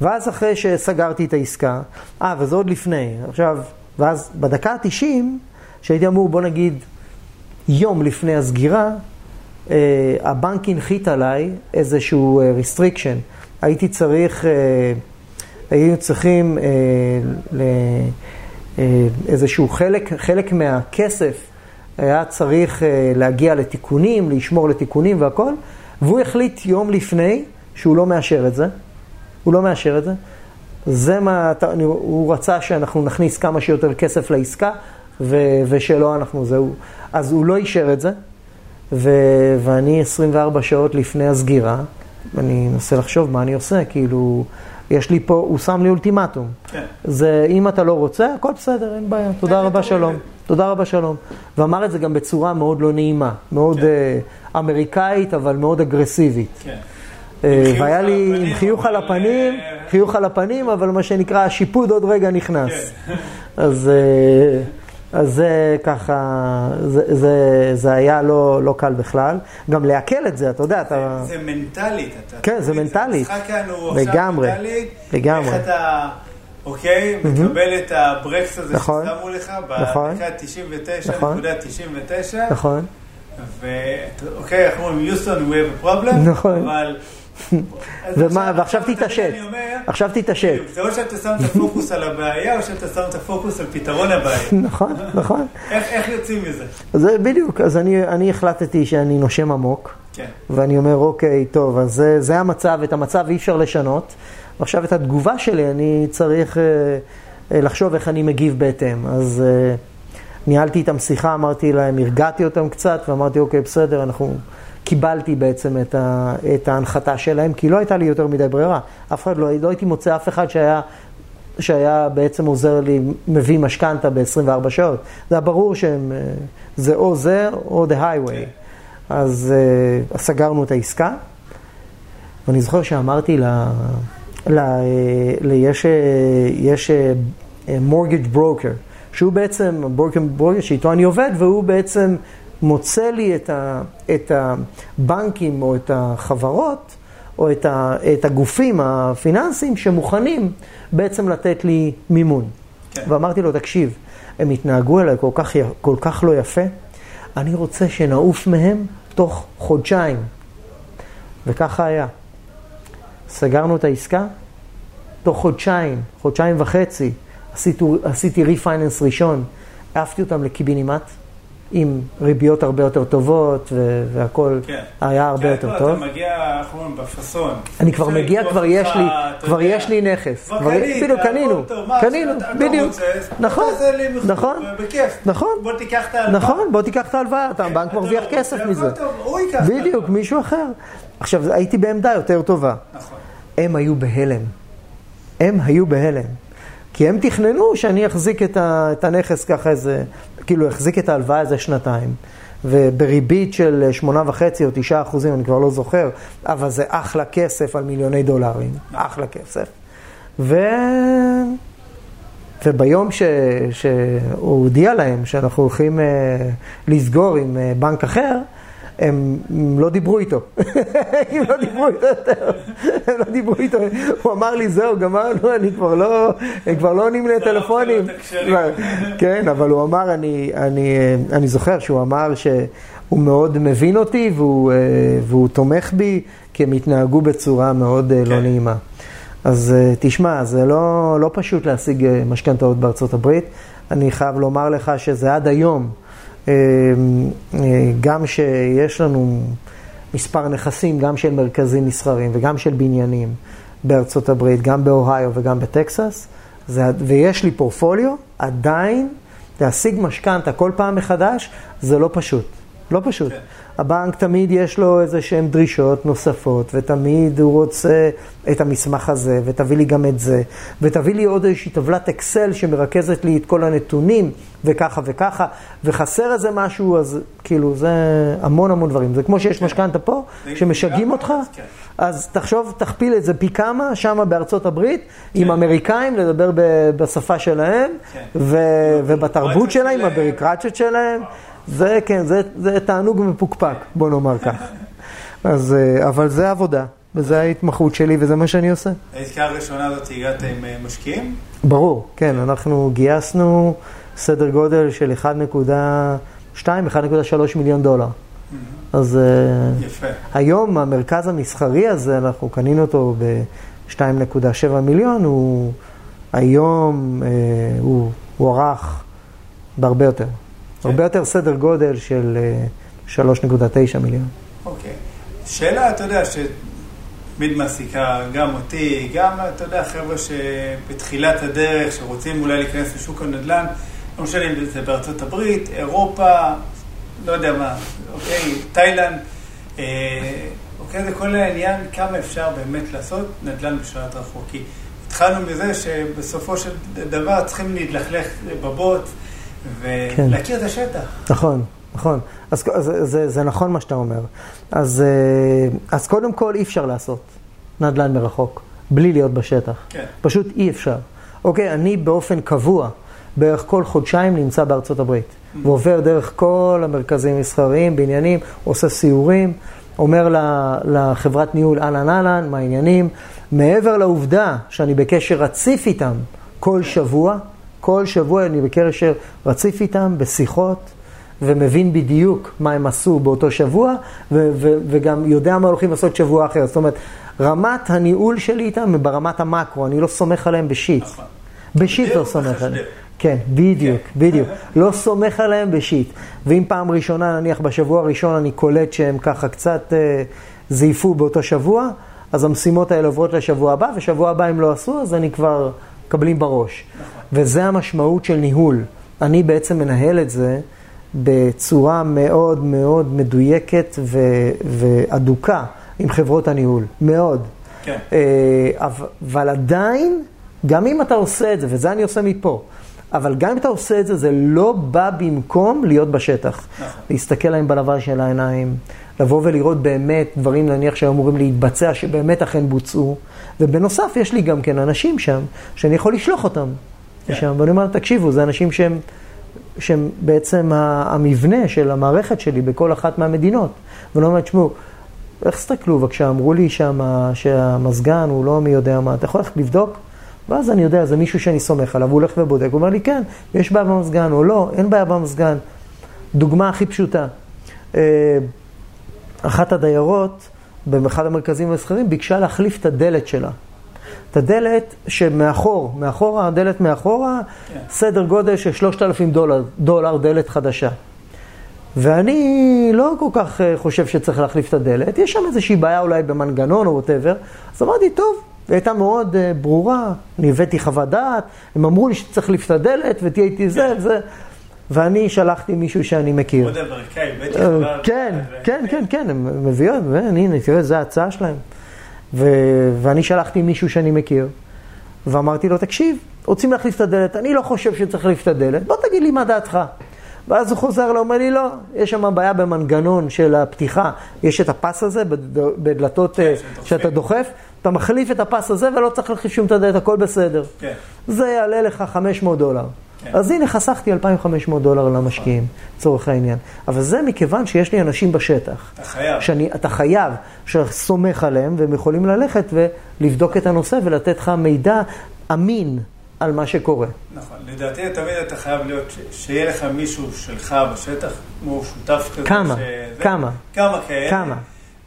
ואז אחרי שסגרתי את העסקה, אה, וזה עוד לפני, עכשיו, ואז בדקה ה-90, שהייתי אמור, בוא נגיד, יום לפני הסגירה, הבנק הנחית עליי איזשהו uh, restriction. הייתי צריך, uh, היינו צריכים איזשהו חלק, חלק מהכסף היה צריך להגיע לתיקונים, לשמור לתיקונים והכל, והוא החליט יום לפני שהוא לא מאשר את זה. הוא לא מאשר את זה. זה מה, הוא רצה שאנחנו נכניס כמה שיותר כסף לעסקה, ו, ושלא אנחנו, זהו. אז הוא לא אישר את זה. ו- ואני 24 שעות לפני הסגירה, אני מנסה לחשוב מה אני עושה, כאילו, יש לי פה, הוא שם לי אולטימטום. כן. זה, אם אתה לא רוצה, הכל בסדר, אין בעיה, תודה רבה, שלום. תודה רבה, שלום. ואמר את זה גם בצורה מאוד לא נעימה, מאוד כן. uh, אמריקאית, אבל מאוד אגרסיבית. כן. Uh, והיה לי עם חיוך על הפנים, חיוך על הפנים, אבל מה שנקרא, השיפוד עוד רגע נכנס. כן. אז... Uh, אז זה ככה, זה, זה, זה היה לא, לא קל בכלל. גם לעכל את זה, אתה יודע, אתה... זה מנטלית. אתה כן, זה מנטלית. המשחק כאן הוא עכשיו מנטלית. לגמרי. איך אתה, אוקיי, מקבל את הברקס הזה נכון, ששמו לך נכון. בדקה 99, נכון, נקודה 99. נכון. ואוקיי, אנחנו אומרים, יוסטון, we have a problem, נכון. אבל... ומה, ועכשיו תתעשת, עכשיו תתעשת. זה או שאתה שם את הפוקוס על הבעיה, או שאתה שם את הפוקוס על פתרון הבעיה. נכון, נכון. איך יוצאים מזה? זה בדיוק, אז אני החלטתי שאני נושם עמוק, כן. ואני אומר, אוקיי, טוב, אז זה המצב, את המצב אי אפשר לשנות. ועכשיו את התגובה שלי אני צריך אה, אה, לחשוב איך אני מגיב בהתאם. אז אה, ניהלתי איתם שיחה, אמרתי להם, הרגעתי אותם קצת, ואמרתי, אוקיי, בסדר, אנחנו... קיבלתי בעצם את, ה, את ההנחתה שלהם, כי לא הייתה לי יותר מדי ברירה. אף אחד לא, לא הייתי מוצא אף אחד שהיה, שהיה בעצם עוזר לי, מביא משכנתה ב-24 שעות. זה היה ברור שהם, אה, זה או זה או the highway. אז uh, סגרנו את העסקה, ואני זוכר שאמרתי ל... ל, ל יש, יש מורגג' ברוקר, שהוא בעצם, ברוקר שאיתו אני עובד, והוא בעצם מוצא לי את, ה, את הבנקים או את החברות או את, ה, את הגופים הפיננסיים שמוכנים בעצם לתת לי מימון. כן. ואמרתי לו, תקשיב, הם התנהגו אליי כל כך, כל כך לא יפה, אני רוצה שנעוף מהם תוך חודשיים. וככה היה. סגרנו את העסקה, תוך חודשיים, חודשיים וחצי, עשיתי, עשיתי ריפייננס ראשון, העפתי אותם לקיבינימט. עם ריביות הרבה יותר טובות, והכל כן. היה הרבה כן, יותר לא, טוב. אתה מגיע, אומרים, בפאסון. אני כבר מגיע, כבר יש לי, כבר יש לי נכס. כבר קנית, בדיוק, קנינו, קנינו, בדיוק. נכון, נכון. נכון, בוא תיקח את ההלוואה. נכון, בוא תיקח את ההלוואה, אתה כן, הבנק מרוויח כסף מזה. בדיוק, מישהו אחר. עכשיו, הייתי בעמדה יותר טובה. נכון. הם היו בהלם. הם היו בהלם. כי הם תכננו שאני אחזיק את הנכס ככה איזה כאילו החזיק את ההלוואה איזה שנתיים, ובריבית של שמונה וחצי או תשעה אחוזים, אני כבר לא זוכר, אבל זה אחלה כסף על מיליוני דולרים, אחלה כסף. ו... וביום ש... שהוא הודיע להם שאנחנו הולכים uh, לסגור עם uh, בנק אחר, הם לא דיברו איתו. הם לא דיברו איתו יותר. הם לא דיברו איתו. הוא אמר לי, זהו, גמרנו, אני כבר לא, הם כבר לא עונים לטלפונים. כן, אבל הוא אמר, אני, אני, אני זוכר שהוא אמר שהוא מאוד מבין אותי והוא, והוא תומך בי, כי הם התנהגו בצורה מאוד לא כן. נעימה. אז תשמע, זה לא, לא פשוט להשיג משכנתאות בארצות הברית. אני חייב לומר לך שזה עד היום. אה, אה, גם שיש לנו מספר נכסים, גם של מרכזים מסחריים וגם של בניינים בארצות הברית, גם באוהיו וגם בטקסס, זה, ויש לי פורפוליו, עדיין להשיג משכנתה כל פעם מחדש, זה לא פשוט. לא פשוט. כן. הבנק תמיד יש לו איזה שהן דרישות נוספות, ותמיד הוא רוצה את המסמך הזה, ותביא לי גם את זה, ותביא לי עוד איזושהי טבלת אקסל שמרכזת לי את כל הנתונים, וככה וככה, וחסר איזה משהו, אז כאילו זה המון המון דברים. זה כמו שיש כן. משכנתה פה, שמשגעים אותך, כן. אז תחשוב, תכפיל את זה פי כמה, שם בארצות הברית, כן. עם אמריקאים, לדבר בשפה שלהם, כן. ו- ובתרבות שלהם, הבירוקרטיות שלהם. זה כן, זה, זה תענוג מפוקפק, בוא נאמר כך. אז, אה, אבל זה עבודה, וזו ההתמחות שלי, וזה מה שאני עושה. העסקה הראשונה הזאת הגעת עם אה, משקיעים? ברור, כן, אנחנו גייסנו סדר גודל של 1.2, 1.3 מיליון דולר. Mm-hmm. אז אה, יפה. היום המרכז המסחרי הזה, אנחנו קנינו אותו ב-2.7 מיליון, הוא היום, הוא הוארך בהרבה יותר. כן. הרבה יותר סדר גודל של 3.9 אה, מיליון. אוקיי. שאלה, אתה יודע, שתמיד מעסיקה גם אותי, גם, אתה יודע, חבר'ה שבתחילת הדרך, שרוצים אולי להיכנס לשוק הנדל"ן, לא משנה אם זה בארצות הברית, אירופה, לא יודע מה, אוקיי, תאילנד, אה, אוקיי, זה כל העניין, כמה אפשר באמת לעשות נדל"ן בשלט רחוק. כי התחלנו מזה שבסופו של דבר צריכים להתלכלך בבוט. ולהכיר כן. את השטח. נכון, נכון. אז זה, זה, זה נכון מה שאתה אומר. אז, אה, אז קודם כל אי אפשר לעשות נדל"ן מרחוק, בלי להיות בשטח. כן. פשוט אי אפשר. אוקיי, אני באופן קבוע, בערך כל חודשיים נמצא בארצות הברית, mm-hmm. ועובר דרך כל המרכזים המסחריים, בניינים, עושה סיורים, אומר לחברת ניהול אהלן אהלן, מה העניינים. מעבר לעובדה שאני בקשר רציף איתם כל שבוע, כל שבוע אני בקשר רציף איתם, בשיחות, ומבין בדיוק מה הם עשו באותו שבוע, ו- ו- וגם יודע מה הולכים לעשות שבוע אחר. זאת אומרת, רמת הניהול שלי איתם היא ברמת המקרו, אני לא סומך עליהם בשיט. נכון. בשיט לא סומך עליהם. כן, בדיוק, כן. בדיוק. לא סומך עליהם בשיט. ואם פעם ראשונה, נניח בשבוע הראשון, אני קולט שהם ככה קצת אה, זייפו באותו שבוע, אז המשימות האלה עוברות לשבוע הבא, ושבוע הבא הם לא עשו, אז אני כבר מקבלים בראש. וזה המשמעות של ניהול. אני בעצם מנהל את זה בצורה מאוד מאוד מדויקת ו- ואדוקה עם חברות הניהול, מאוד. כן. אה, אבל עדיין, גם אם אתה עושה את זה, וזה אני עושה מפה, אבל גם אם אתה עושה את זה, זה לא בא במקום להיות בשטח. נכון. להסתכל להם בלבן של העיניים, לבוא ולראות באמת דברים, נניח, שהיו אמורים להתבצע, שבאמת אכן בוצעו. ובנוסף, יש לי גם כן אנשים שם, שאני יכול לשלוח אותם. כן. שם, ואני אומר, תקשיבו, זה אנשים שהם שהם בעצם המבנה של המערכת שלי בכל אחת מהמדינות. ולא אומר, תשמעו, איך תסתכלו בבקשה, אמרו לי שמה, שהמזגן הוא לא מי יודע מה, אתה יכול ללכת לבדוק? ואז אני יודע, זה מישהו שאני סומך עליו, הוא הולך ובודק, הוא אומר לי, כן, יש בעיה במזגן או לא, אין בעיה במזגן. דוגמה הכי פשוטה, אה, אחת הדיירות באחד המרכזים המסחרים ביקשה להחליף את הדלת שלה. את הדלת שמאחור, מאחורה, הדלת מאחורה, כן. סדר גודל של 3,000 דולר, דולר דלת חדשה. ואני לא כל כך אה, חושב שצריך להחליף את הדלת, יש שם איזושהי בעיה אולי במנגנון או ווטאבר, אז אמרתי, טוב, היא הייתה מאוד uh, ברורה, אני הבאתי חוות דעת, הם אמרו לי שצריך להחליף את הדלת ותהיה איתי זה וזה, ואני שלחתי מישהו שאני מכיר. עוד אמריקאי, הבאתי אה. כן, כן, כן, כן, הם מביאות, והנה, תראה, זו ההצעה שלהם. ואני שלחתי מישהו שאני מכיר, ואמרתי לו, תקשיב, רוצים להחליף את הדלת, אני לא חושב שצריך להחליף את הדלת, בוא תגיד לי מה דעתך. ואז הוא חוזר, אומר לי, לא, יש שם בעיה במנגנון של הפתיחה, יש את הפס הזה בדלתות כן, אה, שאתה דוחף, אתה מחליף את הפס הזה ולא צריך להחליף שום תדלת, הכל בסדר. כן. זה יעלה לך 500 דולר. כן. אז הנה, חסכתי 2,500 דולר למשקיעים, לצורך העניין. אבל זה מכיוון שיש לי אנשים בשטח. אתה חייב. שאני, אתה חייב, שסומך עליהם, והם יכולים ללכת ולבדוק את הנושא ולתת לך מידע אמין על מה שקורה. נכון. לדעתי תמיד אתה חייב להיות, שיהיה לך מישהו שלך בשטח, כמו שותף כזה. כמה? כמה? כמה כאלה. כמה?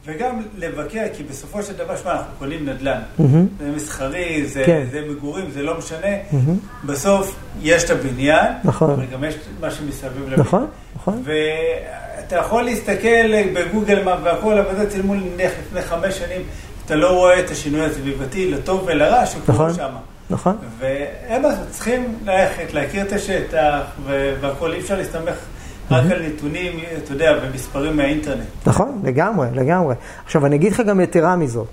וגם לבקר, כי בסופו של דבר, שמע, אנחנו קונים נדל"ן. Mm-hmm. זה מסחרי, זה, כן. זה מגורים, זה לא משנה. Mm-hmm. בסוף יש את הבניין, נכון. וגם יש מה שמסביב לבניין. נכון, נכון. ואתה יכול להסתכל בגוגל מה והכל, אבל זה צילמו לפני חמש שנים, אתה לא רואה את השינוי הסביבתי, לטוב ולרע, שקורה נכון. שם. נכון. והם צריכים ללכת, להכיר את השטח, והכול, אי אפשר להסתמך רק על נתונים, אתה יודע, ומספרים מהאינטרנט. נכון, לגמרי, לגמרי. עכשיו, אני אגיד לך גם יתרה מזאת.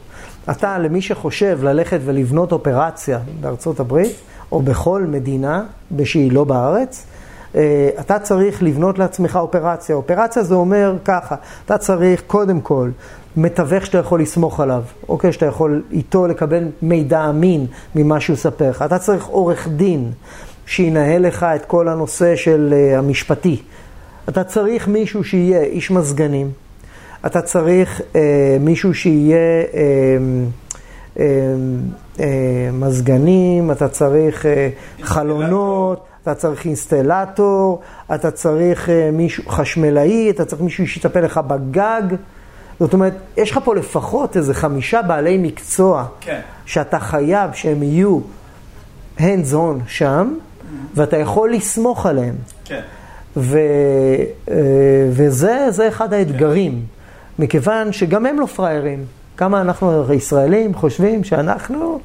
אתה, למי שחושב ללכת ולבנות אופרציה בארצות הברית, או בכל מדינה שהיא לא בארץ, אה, אתה צריך לבנות לעצמך אופרציה. אופרציה זה אומר ככה, אתה צריך קודם כל מתווך שאתה יכול לסמוך עליו, אוקיי? שאתה יכול איתו לקבל מידע אמין ממה שהוא יספר לך. אתה צריך עורך דין שינהל לך את כל הנושא של uh, המשפטי. אתה צריך מישהו שיהיה איש מזגנים. אתה צריך uh, מישהו שיהיה uh, uh, uh, מזגנים, אתה צריך uh, חלונות. אתה צריך אינסטלטור, אתה צריך מישהו חשמלאי, אתה צריך מישהו שיטפל לך בגג. זאת אומרת, יש לך פה לפחות איזה חמישה בעלי מקצוע, כן. שאתה חייב שהם יהיו hands on שם, mm-hmm. ואתה יכול לסמוך עליהם. כן. ו, אה, וזה אחד האתגרים. מכיוון שגם הם לא פראיירים. כמה אנחנו ישראלים חושבים שאנחנו,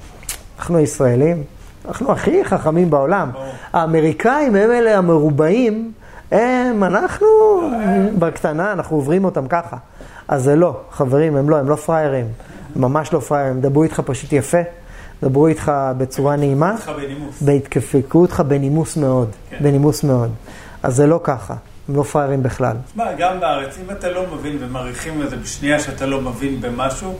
אנחנו ישראלים, אנחנו הכי חכמים בעולם. האמריקאים הם אלה המרובעים, הם, אנחנו בקטנה, אנחנו עוברים אותם ככה. אז זה לא, חברים, הם לא, הם לא פראיירים. ממש לא פראיירים, דברו איתך פשוט יפה, דברו איתך בצורה נעימה. ויתקפקו אותך בנימוס מאוד, כן. בנימוס מאוד. אז זה לא ככה, הם לא פראיירים בכלל. תשמע, גם בארץ, אם אתה לא מבין ומעריכים את זה בשנייה שאתה לא מבין במשהו,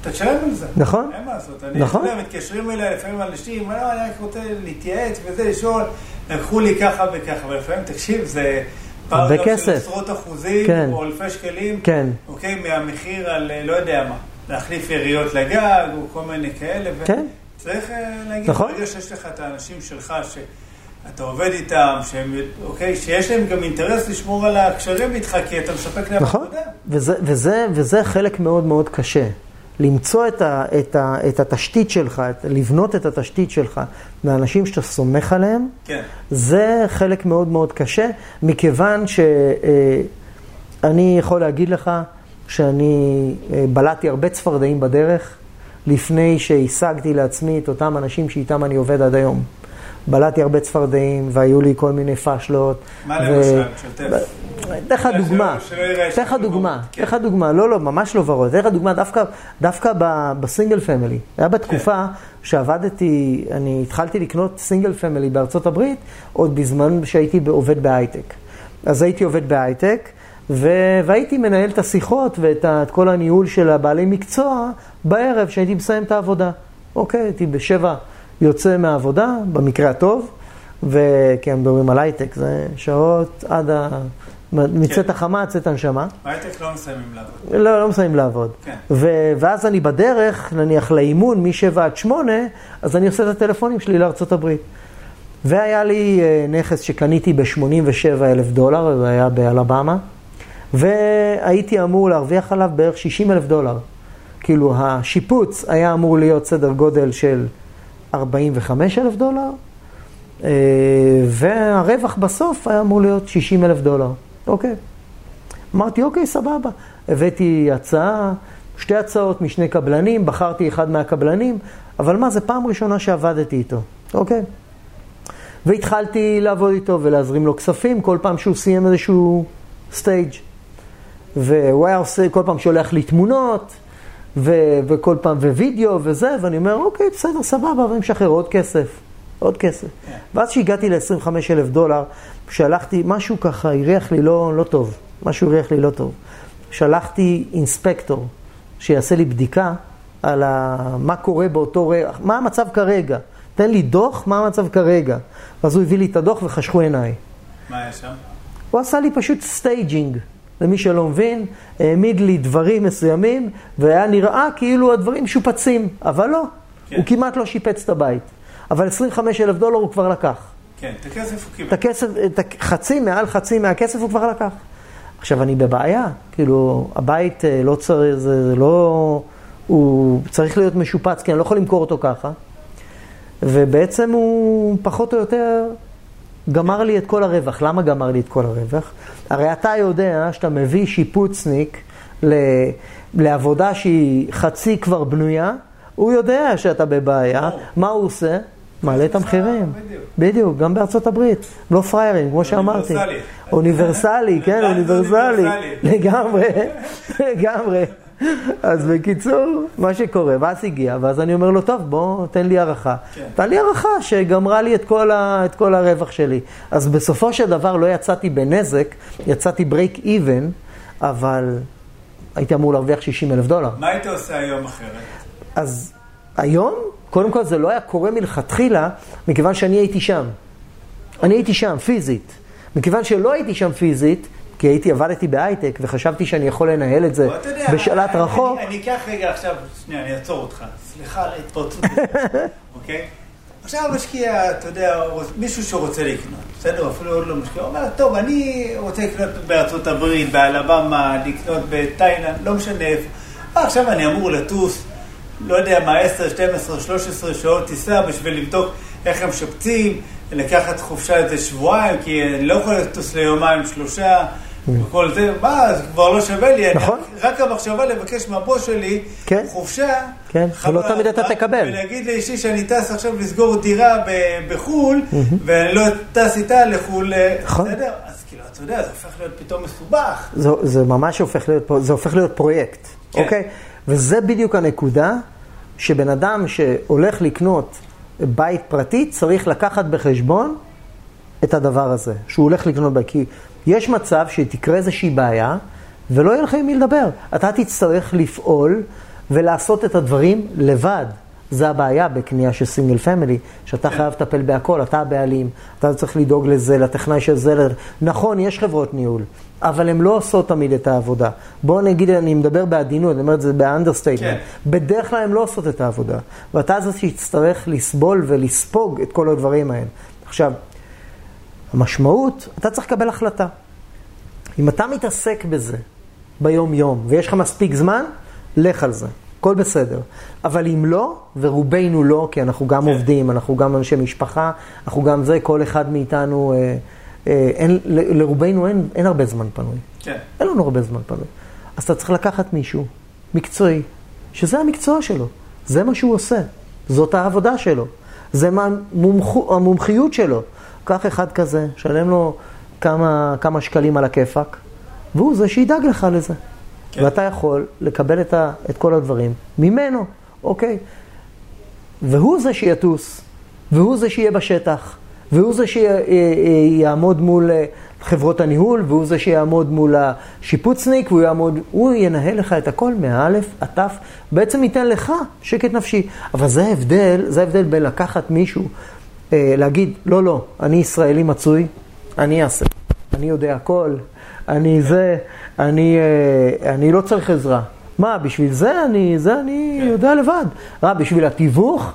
אתה תשלם על זה. נכון. אין מה לעשות. אני, נכון. אתה יודע, מתקשרים אליי לפעמים אנשים, לא, אני רק רוצה להתייעץ וזה, לשאול, לקחו לי ככה וככה, ולפעמים, תקשיב, זה... הרבה כסף. של עשרות אחוזים, כן. או אלפי שקלים, כן. אוקיי, מהמחיר על לא יודע מה, להחליף יריות לגג, או כל מיני כאלה. כן. צריך אה, להגיד, נכון. ברגע שיש לך את האנשים שלך, שאתה עובד איתם, שהם, אוקיי, שיש להם גם אינטרס לשמור על הקשרים איתך, כי אתה מספק להם נכון. עבודה. וזה, וזה, וזה חלק מאוד מאוד קשה. למצוא את, ה, את, ה, את התשתית שלך, את, לבנות את התשתית שלך לאנשים שאתה סומך עליהם, כן. זה חלק מאוד מאוד קשה, מכיוון שאני יכול להגיד לך שאני אה, בלעתי הרבה צפרדעים בדרך לפני שהשגתי לעצמי את אותם אנשים שאיתם אני עובד עד היום. בלעתי הרבה צפרדעים, והיו לי כל מיני פאשלות. מה למשל? שתף. אתן לך דוגמה, אתן לך דוגמה, אתן לך דוגמה, לא, לא, ממש לא ורוד, אתן לך דוגמה דווקא, דווקא ב single family. היה בתקופה שעבדתי, אני התחלתי לקנות single family בארצות הברית, עוד בזמן שהייתי עובד בהייטק. אז הייתי עובד בהייטק, והייתי מנהל את השיחות ואת את כל הניהול של הבעלי מקצוע בערב, שהייתי מסיים את העבודה. אוקיי, הייתי בשבע יוצא מהעבודה, במקרה הטוב, וכי הם מדברים על הייטק, זה שעות עד ה... מצאת כן. החמה, צאת הנשמה. בהייטק לא מסיימים לעבוד. לא, לא מסיימים לעבוד. כן. ו- ואז אני בדרך, נניח לאימון מ-7 עד 8, אז אני עושה את הטלפונים שלי לארצות הברית. והיה לי אה, נכס שקניתי ב-87 אלף דולר, זה היה באלבמה, והייתי אמור להרוויח עליו בערך 60 אלף דולר. כאילו השיפוץ היה אמור להיות סדר גודל של 45 אלף דולר, אה, והרווח בסוף היה אמור להיות 60 אלף דולר. אוקיי. אמרתי, אוקיי, סבבה. הבאתי הצעה, שתי הצעות משני קבלנים, בחרתי אחד מהקבלנים, אבל מה, זו פעם ראשונה שעבדתי איתו, אוקיי? והתחלתי לעבוד איתו ולהזרים לו כספים כל פעם שהוא סיים איזשהו stage. והוא היה עושה, כל פעם שולח לי תמונות, ו- וכל פעם, ווידאו וזה, ואני אומר, אוקיי, בסדר, סבבה, ואני משחרר עוד כסף, עוד כסף. כן. ואז כשהגעתי ל-25 אלף דולר, שלחתי, משהו ככה הריח לי לא, לא טוב, משהו הריח לי לא טוב. שלחתי inspector, שיעשה לי בדיקה על ה... מה קורה באותו רגע, מה המצב כרגע. תן לי דוח, מה המצב כרגע. ואז הוא הביא לי את הדוח וחשכו עיניי. מה היה שם? הוא עשה לי פשוט staging, למי שלא מבין, העמיד לי דברים מסוימים, והיה נראה כאילו הדברים משופצים, אבל לא, כן. הוא כמעט לא שיפץ את הבית. אבל 25 אלף דולר הוא כבר לקח. כן, את הכסף הוא קיבל. את הכסף, את החצי, מעל חצי מהכסף הוא כבר לקח. עכשיו, אני בבעיה, כאילו, הבית אה, לא צריך, זה, זה לא, הוא צריך להיות משופץ, כי אני לא יכול למכור אותו ככה. ובעצם הוא פחות או יותר גמר לי את כל הרווח. למה גמר לי את כל הרווח? הרי אתה יודע שאתה מביא שיפוצניק ל, לעבודה שהיא חצי כבר בנויה, הוא יודע שאתה בבעיה. מה הוא עושה? מעלה את המחירים. בדיוק. בדיוק, גם בארצות הברית. לא פראיירים, כמו שאמרתי. אוניברסלי. אוניברסלי, כן. אוניברסלי. לגמרי, לגמרי. אז בקיצור, מה שקורה, ואז הגיע, ואז אני אומר לו, טוב, בוא, תן לי הערכה. כן. תן לי הערכה שגמרה לי את כל, ה, את כל הרווח שלי. אז בסופו של דבר לא יצאתי בנזק, יצאתי ברייק איבן, אבל הייתי אמור להרוויח 60 אלף דולר. מה היית עושה היום אחרת? אז היום, קודם כל זה לא היה קורה מלכתחילה, מכיוון שאני הייתי שם. אני הייתי שם, פיזית. מכיוון שלא הייתי שם פיזית, כי הייתי, עבדתי בהייטק, וחשבתי שאני יכול לנהל את זה בשלט רחוק. אני אקח רגע עכשיו, שנייה, אני אעצור אותך. סליחה על ההתפרצות, אוקיי? עכשיו משקיע, אתה יודע, מישהו שרוצה לקנות, בסדר? אפילו עוד לא משקיע, הוא אומר, טוב, אני רוצה לקנות בארצות הברית, באלבמה, לקנות בתאילנד, לא משנה איפה. אה, עכשיו אני אמור לטוס, לא יודע מה, 10, 12, 13 שעות טיסה בשביל לבדוק איך הם משפצים, לקחת חופשה איזה שבועיים, כי אני לא יכול לטוס ליומיים, שלושה. וכל זה, מה, זה כבר לא שווה לי, אני- נכון. רק המחשבה לבקש מהבוס שלי כן. חופשה, כן, ולא תמיד אתה תקבל. ולהגיד לאשתי שאני טס עכשיו לסגור דירה ב- בחו"ל, ואני לא טס איתה לחו"ל, אה, נכון. בסדר? אז כאילו, אתה יודע, זה הופך להיות פתאום מסובך. זה, זה ממש הופך להיות, זה הופך להיות פרויקט, כן. אוקיי? וזה בדיוק הנקודה שבן אדם שהולך לקנות בית פרטי צריך לקחת בחשבון את הדבר הזה, שהוא הולך לקנות בית. כי יש מצב שתקרה איזושהי בעיה ולא יהיה לך עם מי לדבר. אתה תצטרך לפעול ולעשות את הדברים לבד. זה הבעיה בקנייה של סינגל פמילי, שאתה חייב לטפל בהכל, אתה הבעלים, אתה צריך לדאוג לזה, לטכנאי של זה. נכון, יש חברות ניהול, אבל הן לא עושות תמיד את העבודה. בואו נגיד, אני מדבר בעדינות, אני אומר את זה ב understatement. כן. בדרך כלל הן לא עושות את העבודה. ואתה זה שיצטרך לסבול ולספוג את כל הדברים האלה. עכשיו, המשמעות, אתה צריך לקבל החלטה. אם אתה מתעסק בזה ביום-יום ויש לך מספיק זמן, לך על זה. הכל בסדר. אבל אם לא, ורובנו לא, כי אנחנו גם כן. עובדים, אנחנו גם אנשי משפחה, אנחנו גם זה, כל אחד מאיתנו, אה, אה, אין, ל- לרובנו אין, אין הרבה זמן פנוי. כן. אין לנו הרבה זמן פנוי. אז אתה צריך לקחת מישהו מקצועי, שזה המקצוע שלו, זה מה שהוא עושה, זאת העבודה שלו, זה מה המומחו, המומחיות שלו. קח אחד כזה, שלם לו כמה, כמה שקלים על הכיפאק, והוא זה שידאג לך לזה. כן. ואתה יכול לקבל את, ה, את כל הדברים ממנו, אוקיי? והוא זה שיטוס, והוא זה שיהיה בשטח, והוא זה שיעמוד מול אה, חברות הניהול, והוא זה שיעמוד מול השיפוצניק, והוא יעמוד, הוא ינהל לך את הכל מאלף עד תף, בעצם ייתן לך שקט נפשי. אבל זה ההבדל, זה ההבדל בין לקחת מישהו אה, להגיד, לא, לא, אני ישראלי מצוי, אני אעשה, אני יודע הכל, אני זה, אני, אה, אני לא צריך עזרה. מה, בשביל זה אני, זה אני כן. יודע לבד. מה, בשביל התיווך,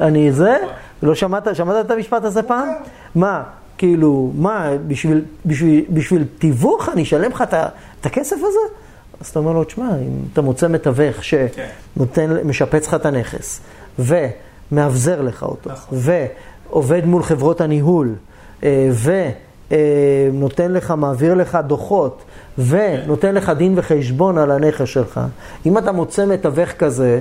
אני זה? לא שמעת, שמעת את המשפט הזה פעם? מה, כאילו, מה, בשביל, בשביל, בשביל תיווך אני אשלם לך את את הכסף הזה? אז אתה אומר לו, תשמע, אם אתה מוצא מתווך שנותן, משפץ לך את הנכס, ומאבזר לך אותו, נכון. ועובד מול חברות הניהול, אה, ונותן לך, מעביר לך דוחות, ונותן לך דין וחשבון על הנכס שלך, אם אתה מוצא מתווך כזה,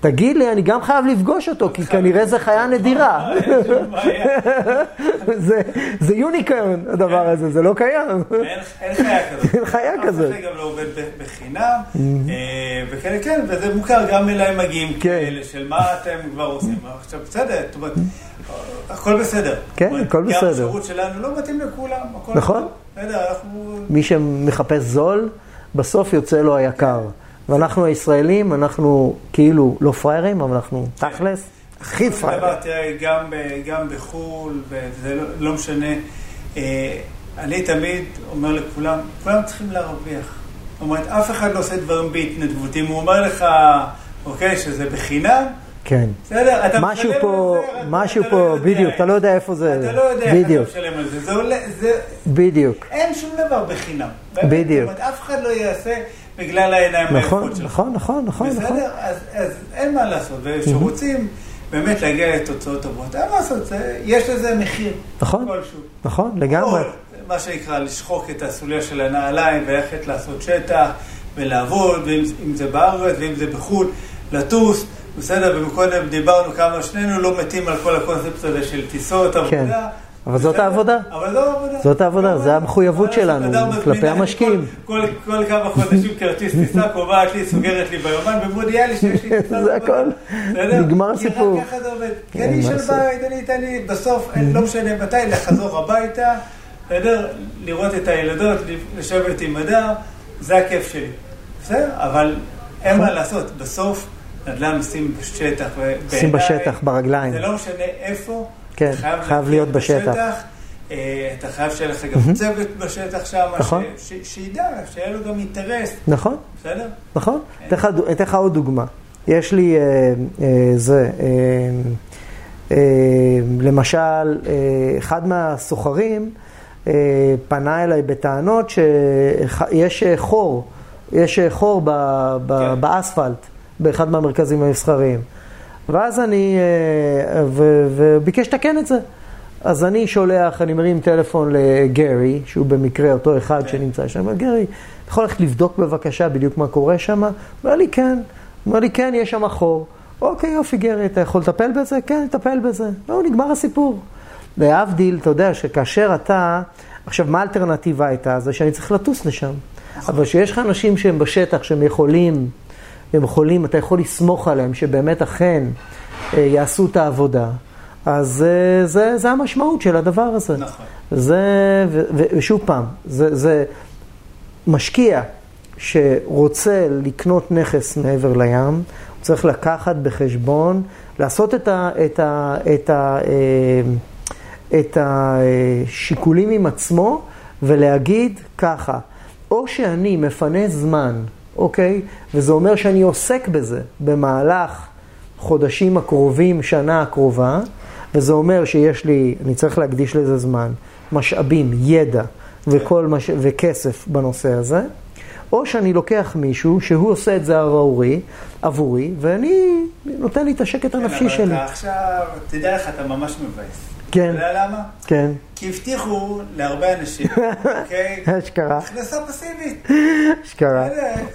תגיד לי, אני גם חייב לפגוש אותו, כי כנראה זה חיה נדירה. זה, יוניקרן הדבר הזה, זה לא קיים. אין חיה כזאת. אין חיה כזאת. אף אחד גם לא עובד בחינם, וכאלה, כן, וזה מוכר, גם אליי מגיעים כן. כאלה של מה אתם כבר עושים. עכשיו, בסדר, זאת אומרת, הכל בסדר. כן, הכל בסדר. השירות שלנו לא מתאים לכולם, הכל נכון. בסדר, אנחנו... מי שמחפש זול, בסוף יוצא לו היקר. ואנחנו הישראלים, אנחנו כאילו לא פראיירים, אבל אנחנו תכלס הכי פראיירים. תראה, גם, גם בחו"ל, וזה לא, לא משנה, אה, אני תמיד אומר לכולם, כולם צריכים להרוויח. זאת אומרת, אף אחד לא עושה דברים בהתנדבות. אם הוא אומר לך, אוקיי, שזה בחינם, כן. בסדר, אתה משהו פה, זה, משהו אתה פה, לא. בדיוק, אתה לא יודע איפה זה, אתה לא יודע איך אתה משלם על זה. זה עולה, זה... בדיוק. אין שום דבר בחינם. בדיוק. זאת אומרת, אף אחד לא יעשה בגלל העיניים נכון, היפות שלך. נכון, נכון, נכון, נכון. בסדר? אז, אז אין מה לעשות, וכשרוצים באמת להגיע לתוצאות טובות, אין מה לעשות, יש לזה מחיר. נכון. כלשהו. נכון, לגמרי. מה שנקרא לשחוק את הסוליה של הנעליים וללכת לעשות שטח ולעבוד, ואם אם זה בארץ ואם זה בחו"ל, לטוס, בסדר, ומקודם דיברנו כמה שנינו לא מתים על כל הקונספט הזה של טיסות, עבודה. כן. אבל זאת? העבודה. אבל זו העבודה. זאת העבודה, זה מה- המחויבות שלנו כלפי המשקיעים. כל, כמה חודשים כרטיס טיסה, קובעת לי, סוגרת לי ביומן, ומודיעה לי שיש לי טיסה. זה. הכל. נגמר כי הסיפור. רק ככה זה עובד. כי אין אני של. בית, אני אתן לי, בסוף, לא משנה מתי, לחזור הביתה, בסדר? לראות את הילדות, לשבת עם הדר, זה הכיף שלי. בסדר? אבל אין מה לעשות, בסוף נדל"ן עושים בשטח. עושים בשטח, ברגליים. זה לא משנה איפה. כן, חייב חייב להיות בשטח. אה, אתה חייב שיהיה לך גם צוות בשטח שם, נכון. ש- ש- שידע, שיהיה לו גם אינטרס, נכון, בסדר? נכון. אתן לך- עוד דוגמה. יש לי אה, אה, זה, אה, אה, למשל, אה, אחד מהסוחרים פנה אליי בטענות שיש חור, יש חור ב, ב, כן. באספלט באחד מהמרכזים המסחריים. ואז אני, אה, ו- וביקש לתקן את זה. אז אני שולח, אני מרים טלפון לגרי, שהוא במקרה אותו אחד כן. שנמצא שם, גרי, אתה יכול ללכת לבדוק בבקשה בדיוק מה קורה שם? הוא אומר לי, כן. הוא אומר לי, כן, יש שם חור. אוקיי, יופי, גרי, אתה יכול לטפל בזה? כן, נטפל בזה. לא, נגמר הסיפור. להבדיל, אתה יודע שכאשר אתה, עכשיו, מה האלטרנטיבה הייתה? זה שאני צריך לטוס לשם. אבל כשיש לך אנשים שהם בשטח, שהם יכולים, הם יכולים, אתה יכול לסמוך עליהם, שבאמת אכן אה, יעשו את העבודה, אז אה, זה, זה המשמעות של הדבר הזה. נכון. זה, ו- ו- ושוב פעם, זה, זה משקיע שרוצה לקנות נכס מעבר לים, הוא צריך לקחת בחשבון, לעשות את, ה, את, ה, את, ה, אה, את השיקולים עם עצמו ולהגיד ככה, או שאני מפנה זמן, אוקיי? וזה אומר שאני עוסק בזה במהלך חודשים הקרובים, שנה הקרובה, וזה אומר שיש לי, אני צריך להקדיש לזה זמן, משאבים, ידע וכל מש... וכסף בנושא הזה, או שאני לוקח מישהו שהוא עושה את זה עבורי, עבורי, ואני נותן לי את השקט הנפשי כן, שלי. אבל אתה עכשיו, תדע לך, אתה ממש מבאס. כן. אתה יודע למה? כן, כי הבטיחו להרבה אנשים, אוקיי? אשכרה, הכנסה פסיבית. אשכרה.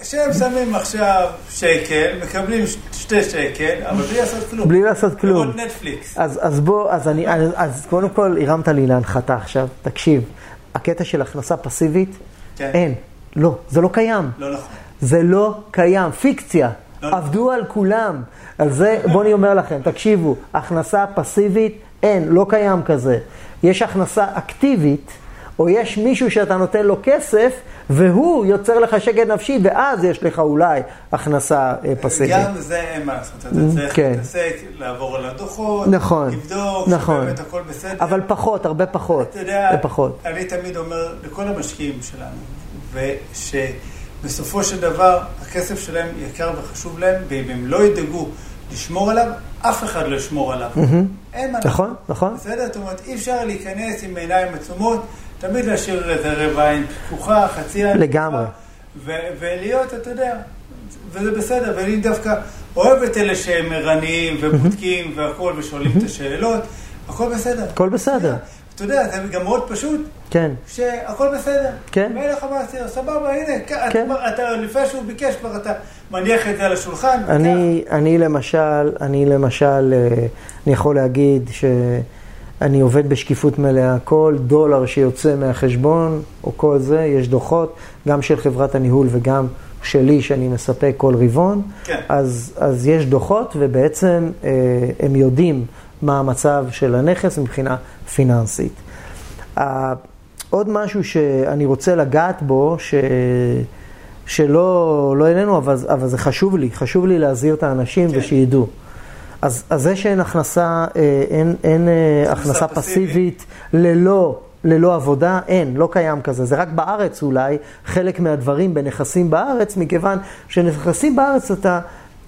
שהם שמים עכשיו שקל, מקבלים שתי שקל, אבל בלי לעשות כלום. בלי לעשות כלום. לראות נטפליקס. אז, אז בוא, אז אני, אז, אז קודם כל הרמת לי להנחתה עכשיו, תקשיב, הקטע של הכנסה פסיבית, כן. אין, לא, זה לא קיים. לא נכון. זה לא קיים, פיקציה. לא. עבדו על כולם. על זה, בואו אני אומר לכם, תקשיבו, הכנסה פסיבית, אין, לא קיים כזה. יש הכנסה אקטיבית, או יש מישהו שאתה נותן לו כסף, והוא יוצר לך שקט נפשי, ואז יש לך אולי הכנסה אה, פסיבית. גם זה אין מה לעשות, אתה צריך כן. להתעסק, לעבור על הדוחות, נכון, לבדוק, נכון. שבאמת הכל בסדר. אבל פחות, הרבה פחות. אתה יודע, פחות. אני תמיד אומר לכל המשקיעים שלנו, ושבסופו של דבר הכסף שלהם יקר וחשוב להם, ואם הם לא ידאגו לשמור עליו, אף אחד לא ישמור עליו. אין מה לעשות. נכון, נכון. בסדר? זאת אומרת, אי אפשר להיכנס עם עיניים עצומות, תמיד להשאיר איזה רבע עין פקוחה, חצי עין לגמרי. ולהיות, אתה יודע, וזה בסדר, ואני דווקא אוהב את אלה שהם ערניים ובודקים והכול, ושואלים את השאלות, הכל בסדר. הכל בסדר. אתה יודע, זה גם מאוד פשוט, כן. שהכל בסדר. כן. ואין לך מה להסתיר, סבבה, הנה, כן. כן. אתה, לפני שהוא ביקש כבר, אתה מניח את זה על השולחן. אני, אני למשל, אני למשל, אה, אני יכול להגיד שאני עובד בשקיפות מלאה. כל דולר שיוצא מהחשבון, או כל זה, יש דוחות, גם של חברת הניהול וגם שלי, שאני מספק כל רבעון. כן. אז, אז יש דוחות, ובעצם אה, הם יודעים מה המצב של הנכס מבחינה פיננסית. עוד משהו שאני רוצה לגעת בו, ש... שלא לא אלינו, אבל, אבל זה חשוב לי, חשוב לי להזהיר את האנשים כן. ושידעו. אז, אז זה שאין הכנסה, אה, אין, אין אה, הכנסה פסיבית. פסיבית ללא, ללא עבודה, אין, לא קיים כזה. זה רק בארץ אולי, חלק מהדברים בנכסים בארץ, מכיוון שנכסים בארץ אתה,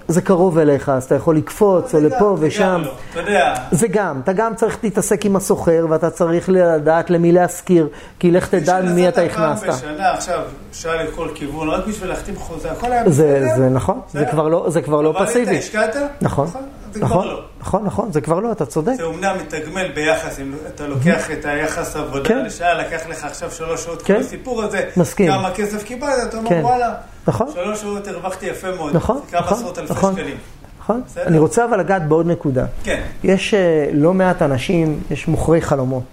זה קרוב אליך, אז אתה יכול לקפוץ או לפה ושם. לא, אתה יודע. זה גם, אתה גם צריך להתעסק עם הסוחר, ואתה צריך לדעת למי להשכיר, כי לך תדע מי אתה פעם הכנסת. בשנה, עכשיו, שעה לכל כיוון, רק בשביל להחתים חוזה, הכל היה זה, בסדר. זה נכון, זה. כבר לא, זה כבר לא אבל פסיבי. אתה השקעת? נכון, זה נכון, כבר לא. נכון, נכון, זה כבר לא, אתה צודק. זה אומנם מתגמל ביחס, אם אתה לוקח את היחס עבודה כן. לשעה, לקח לך עכשיו שלוש שעות, כן. כל הסיפור הזה, מסכים. כמה כסף קיבלת, אתה אומר כן. וואלה, נכון. שלוש שעות הרווחתי יפה מאוד, נכון, כמה נכון, עשרות אלפי נכון. שקלים. נכון? בסדר. אני רוצה אבל לגעת בעוד נקודה. כן, יש אה, לא מעט אנשים, יש מוכרי חלומות,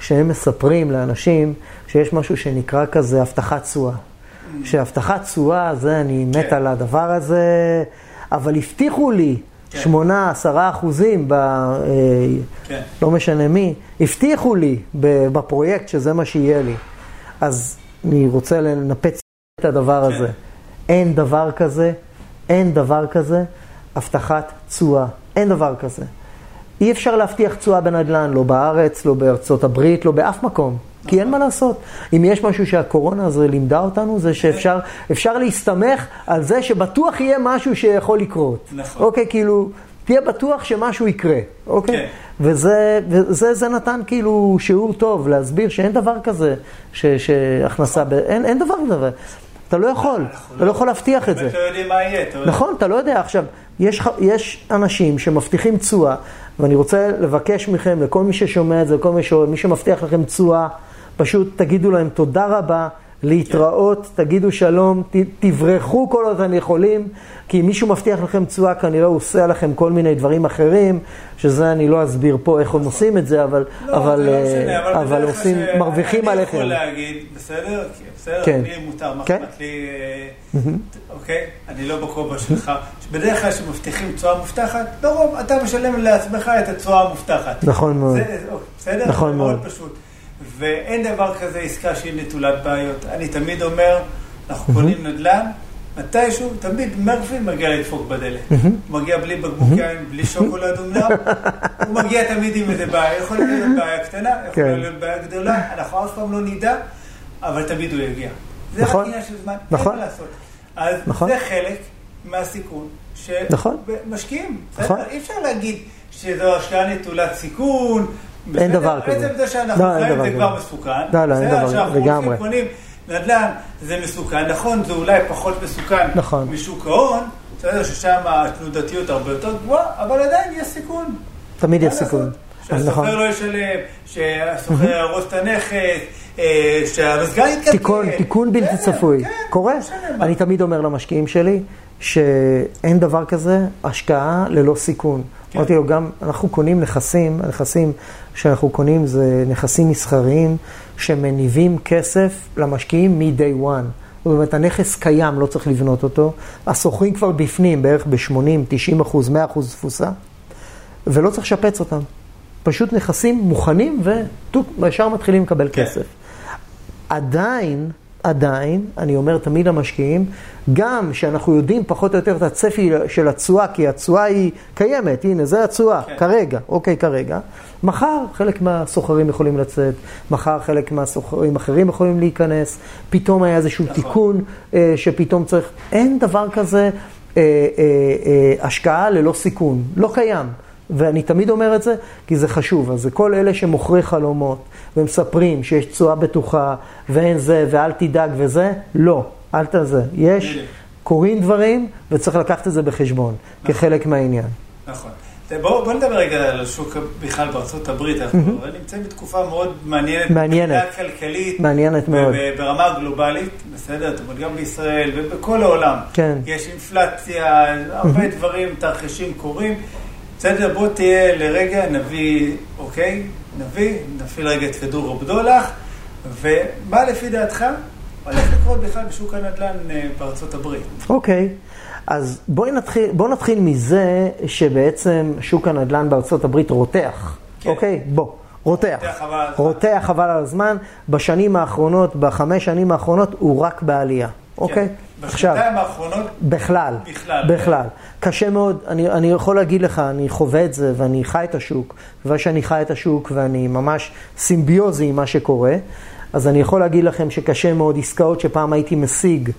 שהם מספרים לאנשים שיש משהו שנקרא כזה הבטחת תשואה. שהבטחת תשואה, זה, אני מת כן. על הדבר הזה, אבל הבטיחו לי. שמונה, עשרה אחוזים, ב, אה, כן. לא משנה מי, הבטיחו לי בפרויקט שזה מה שיהיה לי. אז אני רוצה לנפץ את הדבר כן. הזה. אין דבר כזה, אין דבר כזה, הבטחת תשואה. אין דבר כזה. אי אפשר להבטיח תשואה בנדל"ן, לא בארץ, לא בארצות הברית, לא באף מקום. כי אין מה לעשות. אם יש משהו שהקורונה הזו לימדה אותנו, זה שאפשר אפשר להסתמך על זה שבטוח יהיה משהו שיכול לקרות. נכון. אוקיי, כאילו, תהיה בטוח שמשהו יקרה, אוקיי? כן. וזה, וזה זה נתן כאילו שיעור טוב להסביר שאין דבר כזה, ש, שהכנסה, ב, אין, אין דבר כזה. אתה לא יכול, אתה לא יכול להבטיח את זה. באמת לא יודעים מה יהיה, אתה יודע. נכון, אתה לא יודע. עכשיו, יש, יש אנשים שמבטיחים תשואה, ואני רוצה לבקש מכם, לכל מי ששומע את זה, לכל מי, ש... מי שמבטיח לכם תשואה, פשוט תגידו להם תודה רבה, להתראות, תגידו שלום, ת, תברחו כל עוד אתם יכולים, כי אם מישהו מבטיח לכם תשואה, כנראה הוא עושה לכם כל מיני דברים אחרים, שזה אני לא אסביר פה איך הם עושים את זה, אבל, לא, אבל, זה לא אה, משנה, אבל אבל בדרך עושים, כלל מרוויחים עליכם. אני יכול להגיד, בסדר? כי בסדר, כן. לי מותר, מה כן. אכפת לי, אה, אוקיי? אני לא בכובע שלך. שבדרך כלל כשמבטיחים תשואה מובטחת, לרוב אתה משלם לעצמך את התשואה המובטחת. נכון מאוד. זה- זה- בסדר? נכון מאוד. מאוד פשוט. ואין דבר כזה עסקה שהיא נטולת בעיות. אני תמיד אומר, אנחנו קונים נדל"ן, מתישהו, תמיד מרפי מגיע לדפוק בדלת. הוא מגיע בלי בקבוק יין, בלי שוקולד אומנם, הוא מגיע תמיד עם איזה בעיה. יכולה להיות בעיה קטנה, כן. יכולה להיות בעיה גדולה, אנחנו אף פעם לא נדע, אבל תמיד הוא יגיע. זה רק נכון. עניין של זמן, נכון. אין מה לעשות. אז נכון. זה חלק מהסיכון נכון. שמשקיעים. נכון. אי אפשר להגיד שזו השקעה נטולת סיכון. אין? דבר כזה. בעצם זה שאנחנו לא, חיים זה כזה. כבר מסוכן. לא, לא, אין? דבר, שאנחנו לגמרי. נדל"ן, זה מסוכן. נכון, זה אולי פחות מסוכן נכון. משוק ההון, בסדר, ששם התנודתיות הרבה יותר גבוהה, אבל עדיין יש סיכון. תמיד יש סיכון. אז נכון. שהסוחר לא ישלם, שהסוחר יהרוס את הנכס, אה, שהמזגן יתקלקל. תיקון, תיקון בלתי צפוי, כן, קורה. לא. אני תמיד אומר למשקיעים שלי, שאין דבר כזה השקעה ללא סיכון. כן. אמרתי לו, גם אנחנו קונים נכסים, הנכסים שאנחנו קונים זה נכסים מסחריים שמניבים כסף למשקיעים מ-day one. זאת אומרת, הנכס קיים, לא צריך לבנות אותו. השוכרים כבר בפנים, בערך ב-80, 90 אחוז, 100 אחוז תפוסה, ולא צריך לשפץ אותם. פשוט נכסים מוכנים וישר מתחילים לקבל כן. כסף. עדיין, עדיין, אני אומר תמיד למשקיעים, גם שאנחנו יודעים פחות או יותר את הצפי של התשואה, כי התשואה היא קיימת, הנה, זה התשואה, כן. כרגע, אוקיי, כרגע. מחר חלק מהסוחרים יכולים לצאת, מחר חלק מהסוחרים אחרים יכולים להיכנס, פתאום היה איזשהו נכון. תיקון אה, שפתאום צריך, אין דבר כזה אה, אה, אה, השקעה ללא סיכון, לא קיים. ואני תמיד אומר את זה, כי זה חשוב. אז זה כל אלה שמוכרי חלומות ומספרים שיש תשואה בטוחה ואין זה ואל תדאג וזה, לא, אל תזה. יש, קורים דברים וצריך לקחת את זה בחשבון, נכון. כחלק מהעניין. נכון. בואו בוא נדבר רגע על השוק בכלל בארצות הברית, אנחנו mm-hmm. נמצאים בתקופה מאוד מעניינת, מעניינת, כלכלית, מעניינת מאוד, ברמה גלובלית, בסדר, זאת אומרת גם בישראל ובכל העולם, כן, יש אינפלציה, הרבה mm-hmm. דברים, תרחישים קורים, בסדר, בוא תהיה לרגע נביא, אוקיי, נביא, נפעיל רגע את כדור רובדולח, ומה לפי דעתך הולך לקרות בכלל בשוק הנדל"ן אה, בארצות הברית? אוקיי. אז בואי נתחיל, בוא נתחיל מזה שבעצם שוק הנדל"ן בארצות הברית רותח. כן. אוקיי? בוא. רותח. רותח חבל על הזמן. בשנים האחרונות, בחמש שנים האחרונות, הוא רק בעלייה. אוקיי? כן. בשנתיים האחרונות? בכלל. בכלל. בכלל. כן. קשה מאוד, אני, אני יכול להגיד לך, אני חווה את זה ואני חי את השוק, ושאני חי את השוק ואני ממש סימביוזי עם מה שקורה, אז אני יכול להגיד לכם שקשה מאוד עסקאות שפעם הייתי משיג.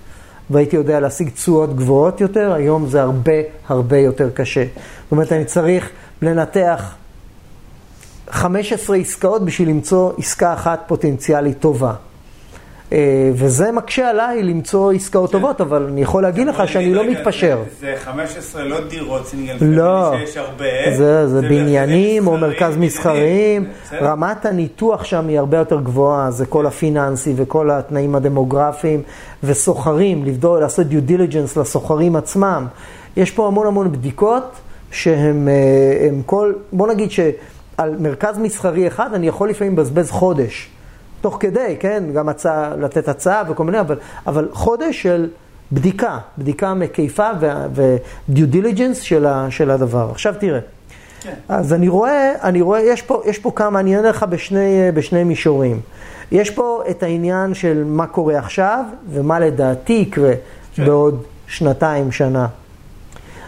והייתי יודע להשיג תשואות גבוהות יותר, היום זה הרבה הרבה יותר קשה. זאת אומרת, אני צריך לנתח 15 עסקאות בשביל למצוא עסקה אחת פוטנציאלית טובה. אה, וזה מקשה עליי למצוא עסקאות כן. טובות, אבל אני יכול להגיד לך שאני לא מתפשר. זה 15 לא דירות סינגל לא, שיש הרבה. זה, זה בניינים או מרכז מסחריים. רמת הניתוח שם היא הרבה יותר גבוהה, זה כל הפיננסי וכל התנאים הדמוגרפיים, וסוחרים, לעשות due diligence לסוחרים עצמם. יש פה המון המון בדיקות שהם אה, כל, בוא נגיד שעל מרכז מסחרי אחד אני יכול לפעמים לבזבז חודש. תוך כדי, כן, גם הצעה, לתת הצעה וכל מיני, אבל, אבל חודש של בדיקה, בדיקה מקיפה ו due diligence של, של הדבר. עכשיו תראה, כן. אז אני רואה, אני רואה, יש פה, יש פה כמה, אני אענה לך בשני, בשני מישורים. יש פה את העניין של מה קורה עכשיו, ומה לדעתי יקרה כן. בעוד שנתיים, שנה.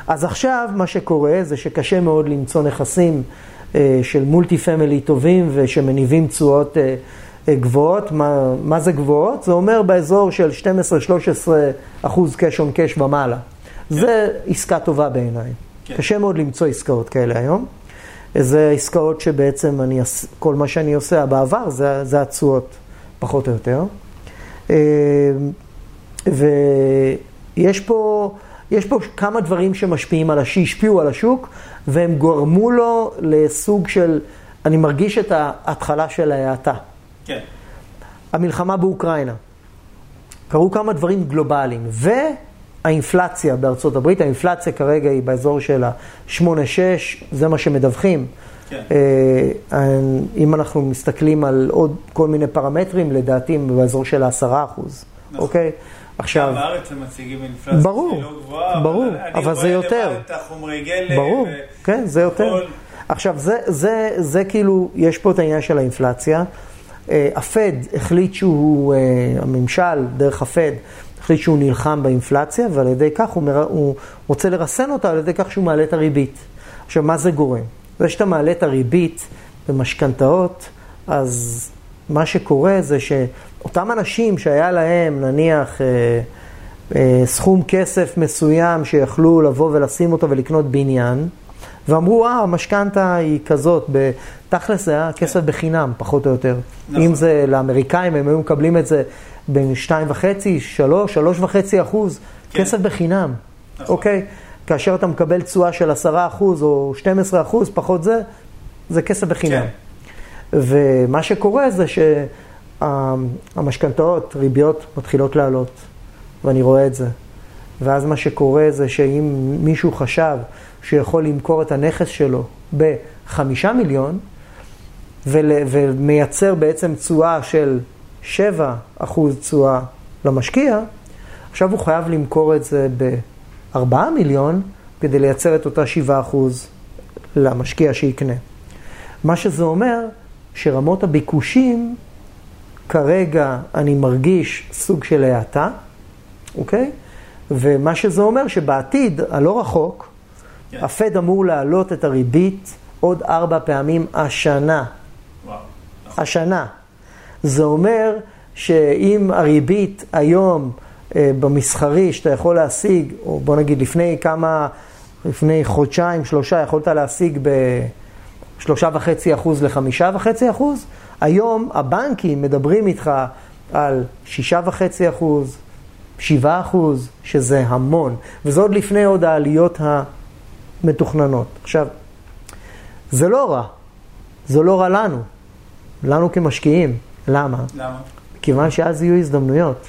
אז עכשיו מה שקורה זה שקשה מאוד למצוא נכסים אה, של multi family טובים ושמניבים תשואות אה, גבוהות, מה, מה זה גבוהות? זה אומר באזור של 12-13 אחוז קש און קש ומעלה. כן. זה עסקה טובה בעיניי. כן. קשה מאוד למצוא עסקאות כאלה היום. זה עסקאות שבעצם אני, כל מה שאני עושה בעבר זה, זה התשואות, פחות או יותר. אה, ויש פה, יש פה כמה דברים שמשפיעים על, שהשפיעו על השוק, והם גורמו לו לסוג של, אני מרגיש את ההתחלה של ההאטה. כן. המלחמה באוקראינה. קרו כמה דברים גלובליים, והאינפלציה בארצות הברית, האינפלציה כרגע היא באזור של ה-8-6, זה מה שמדווחים. כן. אה, אם אנחנו מסתכלים על עוד כל מיני פרמטרים, לדעתי באזור של ה-10 אחוז, נכון. אוקיי? עכשיו... בארץ הם מציגים אינפלציה ברור, לא גבוהה, ברור, אבל, אבל זה יותר. אני רואה את החומרי גלם. ברור, ו... כן, זה יותר. עכשיו, זה, זה, זה כאילו, יש פה את העניין של האינפלציה. אה, הפד החליט שהוא, אה, הממשל, דרך הפד, החליט שהוא נלחם באינפלציה, ועל ידי כך הוא, מר... הוא רוצה לרסן אותה על ידי כך שהוא מעלה את הריבית. עכשיו, מה זה גורם? זה שאתה מעלה את הריבית במשכנתאות, אז מה שקורה זה שאותם אנשים שהיה להם, נניח, אה, אה, סכום כסף מסוים שיכלו לבוא ולשים אותו ולקנות בניין, ואמרו, אה, המשכנתה היא כזאת, בתכלס זה היה כסף בחינם, פחות או יותר. נכון. אם זה לאמריקאים, הם היו מקבלים את זה בין 2.5, 3, 3.5 אחוז, כן. כסף בחינם, נכון. אוקיי? כאשר אתה מקבל תשואה של 10 אחוז או 12 אחוז, פחות זה, זה כסף בחינם. כן. ומה שקורה זה שהמשכנתאות, ריביות מתחילות לעלות, ואני רואה את זה. ואז מה שקורה זה שאם מישהו חשב שיכול למכור את הנכס שלו בחמישה מיליון, ול, ומייצר בעצם תשואה של שבע אחוז תשואה למשקיע, עכשיו הוא חייב למכור את זה בארבעה מיליון כדי לייצר את אותה שבעה אחוז למשקיע שיקנה. מה שזה אומר, שרמות הביקושים כרגע אני מרגיש סוג של האטה, אוקיי? ומה שזה אומר שבעתיד הלא רחוק, כן. הפד אמור להעלות את הריבית עוד ארבע פעמים השנה. וואו. נכון. השנה. זה אומר שאם הריבית היום אה, במסחרי שאתה יכול להשיג, או בוא נגיד לפני כמה, לפני חודשיים, שלושה, יכולת להשיג בשלושה וחצי אחוז לחמישה וחצי אחוז, היום הבנקים מדברים איתך על שישה וחצי אחוז, שבעה אחוז, שזה המון, וזה עוד לפני עוד העליות המתוכננות. עכשיו, זה לא רע, זה לא רע לנו, לנו כמשקיעים. למה? למה? כיוון שאז יהיו הזדמנויות.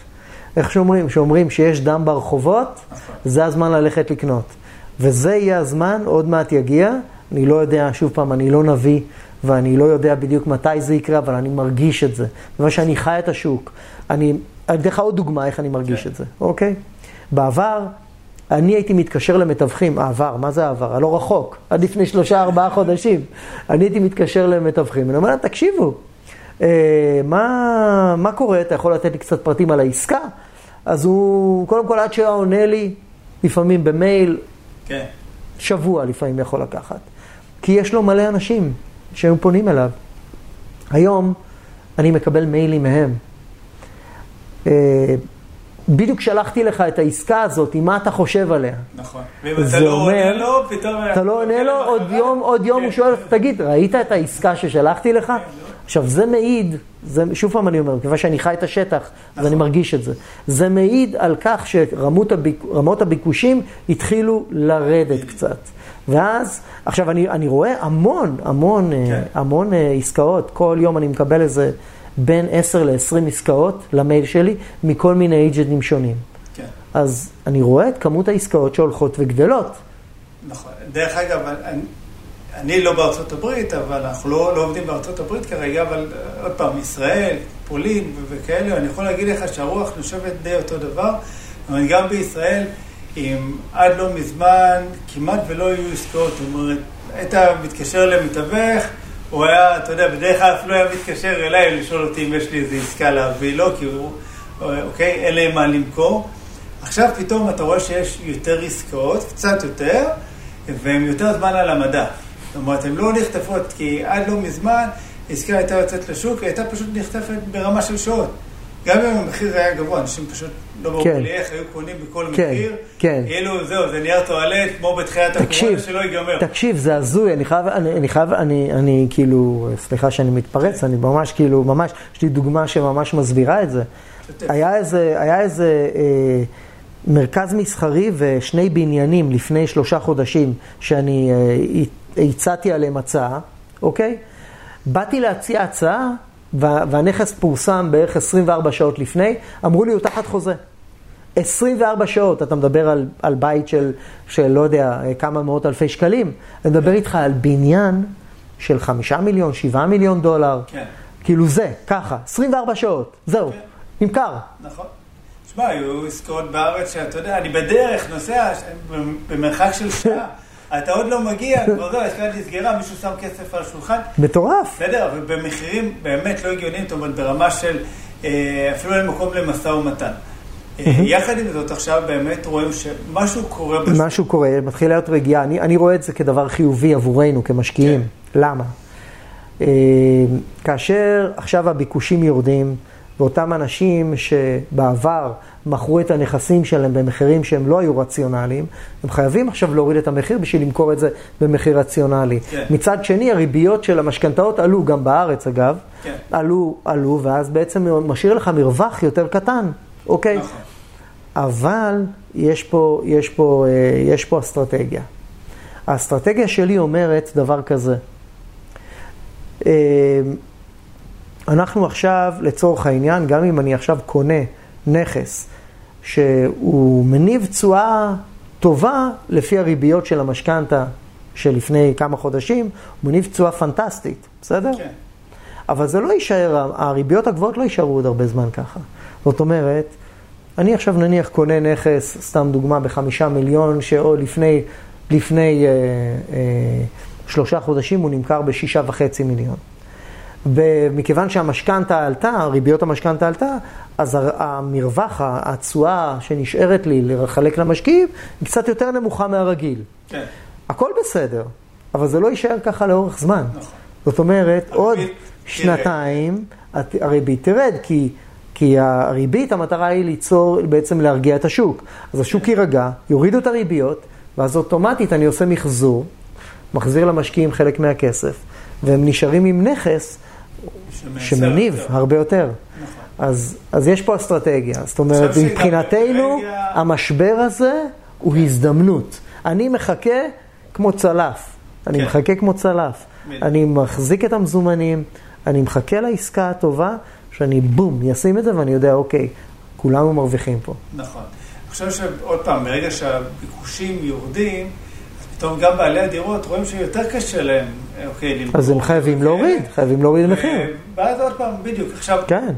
איך שאומרים? שאומרים שיש דם ברחובות, נכון. זה הזמן ללכת לקנות. וזה יהיה הזמן, עוד מעט יגיע, אני לא יודע, שוב פעם, אני לא נביא, ואני לא יודע בדיוק מתי זה יקרה, אבל אני מרגיש את זה. בגלל שאני חי את השוק. אני, אני אתן לך עוד דוגמה איך אני מרגיש כן. את זה, אוקיי? בעבר, אני הייתי מתקשר למתווכים, העבר, מה זה העבר? הלא רחוק, עד לפני שלושה, ארבעה חודשים. אני הייתי מתקשר למתווכים, אני אומר להם, תקשיבו, אה, מה, מה קורה? אתה יכול לתת לי קצת פרטים על העסקה? אז הוא, קודם כל, עד שהיה עונה לי, לפעמים במייל, כן. שבוע לפעמים יכול לקחת. כי יש לו מלא אנשים שהיו פונים אליו. היום אני מקבל מיילים מהם. אה, בדיוק שלחתי לך את העסקה הזאת, מה אתה חושב עליה? נכון. ואם אתה לא עונה לו, פתאום... אתה לא עונה לו, עוד יום, עוד יום הוא כן. שואל, תגיד, ראית את העסקה ששלחתי לך? כן, לא. עכשיו, זה מעיד, זה, שוב פעם אני אומר, כיוון שאני חי את השטח, אז אני נכון. מרגיש את זה. זה מעיד על כך שרמות הביק, הביקושים התחילו לרדת קצת. ואז, עכשיו אני, אני רואה המון, המון, אה, כן. המון אה, עסקאות, כל יום אני מקבל איזה בין 10 ל-20 עסקאות למייל שלי, מכל מיני אייג'נטים שונים. כן. אז אני רואה את כמות העסקאות שהולכות וגדלות. נכון. דרך אגב, אני, אני לא בארצות הברית, אבל אנחנו לא, לא עובדים בארצות הברית כרגע, אבל אה, עוד פעם, ישראל, פולין וכאלה, אני יכול להגיד לך שהרוח נושבת די אותו דבר. אבל גם בישראל, אם עד לא מזמן כמעט ולא היו עסקאות, זאת אומרת, היית מתקשר למתווך, הוא היה, אתה יודע, בדרך כלל אפילו היה מתקשר אליי לשאול אותי אם יש לי איזו עסקה להביא לו, כי הוא, אוקיי, אין להם מה למכור. עכשיו פתאום אתה רואה שיש יותר עסקאות, קצת יותר, והן יותר זמן על המדע. זאת אומרת, הן לא נחטפות, כי עד לא מזמן עסקה הייתה יוצאת לשוק, היא הייתה פשוט נחטפת ברמה של שעות. גם אם המחיר היה גבוה, אנשים פשוט לא ברור כן. לי איך היו קונים בכל כן, מחיר. כן. כאילו, זהו, זה נייר טואלט, כמו בתחילת הקורונה שלא ייגמר. תקשיב, זה הזוי, אני חייב, אני, אני חייב, אני, אני כאילו, סליחה שאני מתפרץ, אני ממש כאילו, ממש, יש לי דוגמה שממש מסבירה את זה. היה איזה, היה איזה אה, מרכז מסחרי ושני בניינים לפני שלושה חודשים שאני אה, הצעתי עליהם הצעה, אוקיי? באתי להציע הצעה. והנכס פורסם בערך 24 שעות לפני, אמרו לי, הוא תחת חוזה. 24 שעות, אתה מדבר על, על בית של, של, לא יודע, כמה מאות אלפי שקלים. אני מדבר איתך על בניין של חמישה מיליון, שבעה מיליון דולר. כן. כאילו זה, ככה, 24 שעות, זהו, כן. נמכר. נכון. תשמע, היו עסקאות בארץ שאתה יודע, אני בדרך נוסע במרחק של שעה. אתה עוד לא מגיע, כבר זהו, העסקה נסגרה, מישהו שם כסף על השולחן. מטורף. בסדר, ובמחירים באמת לא הגיוניים, זאת אומרת, ברמה של אה, אפילו אין מקום למשא ומתן. אה, יחד עם זאת, עכשיו באמת רואים שמשהו קורה בשוק. משהו קורה, מתחיל להיות רגיעה. אני, אני רואה את זה כדבר חיובי עבורנו כמשקיעים. כן. למה? אה, כאשר עכשיו הביקושים יורדים, ואותם אנשים שבעבר מכרו את הנכסים שלהם במחירים שהם לא היו רציונליים, הם חייבים עכשיו להוריד את המחיר בשביל למכור את זה במחיר רציונלי. כן. מצד שני, הריביות של המשכנתאות עלו, גם בארץ אגב, כן. עלו, עלו, ואז בעצם משאיר לך מרווח יותר קטן, אוקיי? נכון. אבל יש פה, יש, פה, אה, יש פה אסטרטגיה. האסטרטגיה שלי אומרת דבר כזה. אנחנו עכשיו, לצורך העניין, גם אם אני עכשיו קונה נכס שהוא מניב תשואה טובה לפי הריביות של המשכנתה שלפני כמה חודשים, הוא מניב תשואה פנטסטית, בסדר? כן. אבל זה לא יישאר, הריביות הגבוהות לא יישארו עוד הרבה זמן ככה. זאת אומרת, אני עכשיו נניח קונה נכס, סתם דוגמה, בחמישה מיליון, שעוד לפני, לפני אה, אה, שלושה חודשים הוא נמכר בשישה וחצי מיליון. ומכיוון שהמשכנתה עלתה, ריביות המשכנתה עלתה, אז המרווח, התשואה שנשארת לי לחלק למשקיעים, היא קצת יותר נמוכה מהרגיל. כן. הכל בסדר, אבל זה לא יישאר ככה לאורך זמן. נכון. זאת אומרת, עוד. שנתיים הת- הריבית תרד, כי, כי הריבית, המטרה היא ליצור, בעצם להרגיע את השוק. אז השוק כן. יירגע, יורידו את הריביות, ואז אוטומטית אני עושה מחזור, מחזיר למשקיעים חלק מהכסף, והם נשארים עם נכס שמניב יותר. הרבה יותר. נכון. אז, אז יש פה אסטרטגיה. זאת אומרת, מבחינתנו, המשבר הזה הוא הזדמנות. אני מחכה כמו צלף. אני כן. מחכה כמו צלף. אני מחזיק את המזומנים, אני מחכה לעסקה הטובה, שאני בום, אשים את זה ואני יודע, אוקיי, כולנו מרוויחים פה. נכון. אני חושב שעוד פעם, ברגע שהביקושים יורדים, פתאום גם בעלי הדירות רואים שיותר קשה להם, אוקיי, למכור. אז הם חייבים. להוריד, חייבים להוריד מחיר. ואז עוד פעם, בדיוק, עכשיו, כן,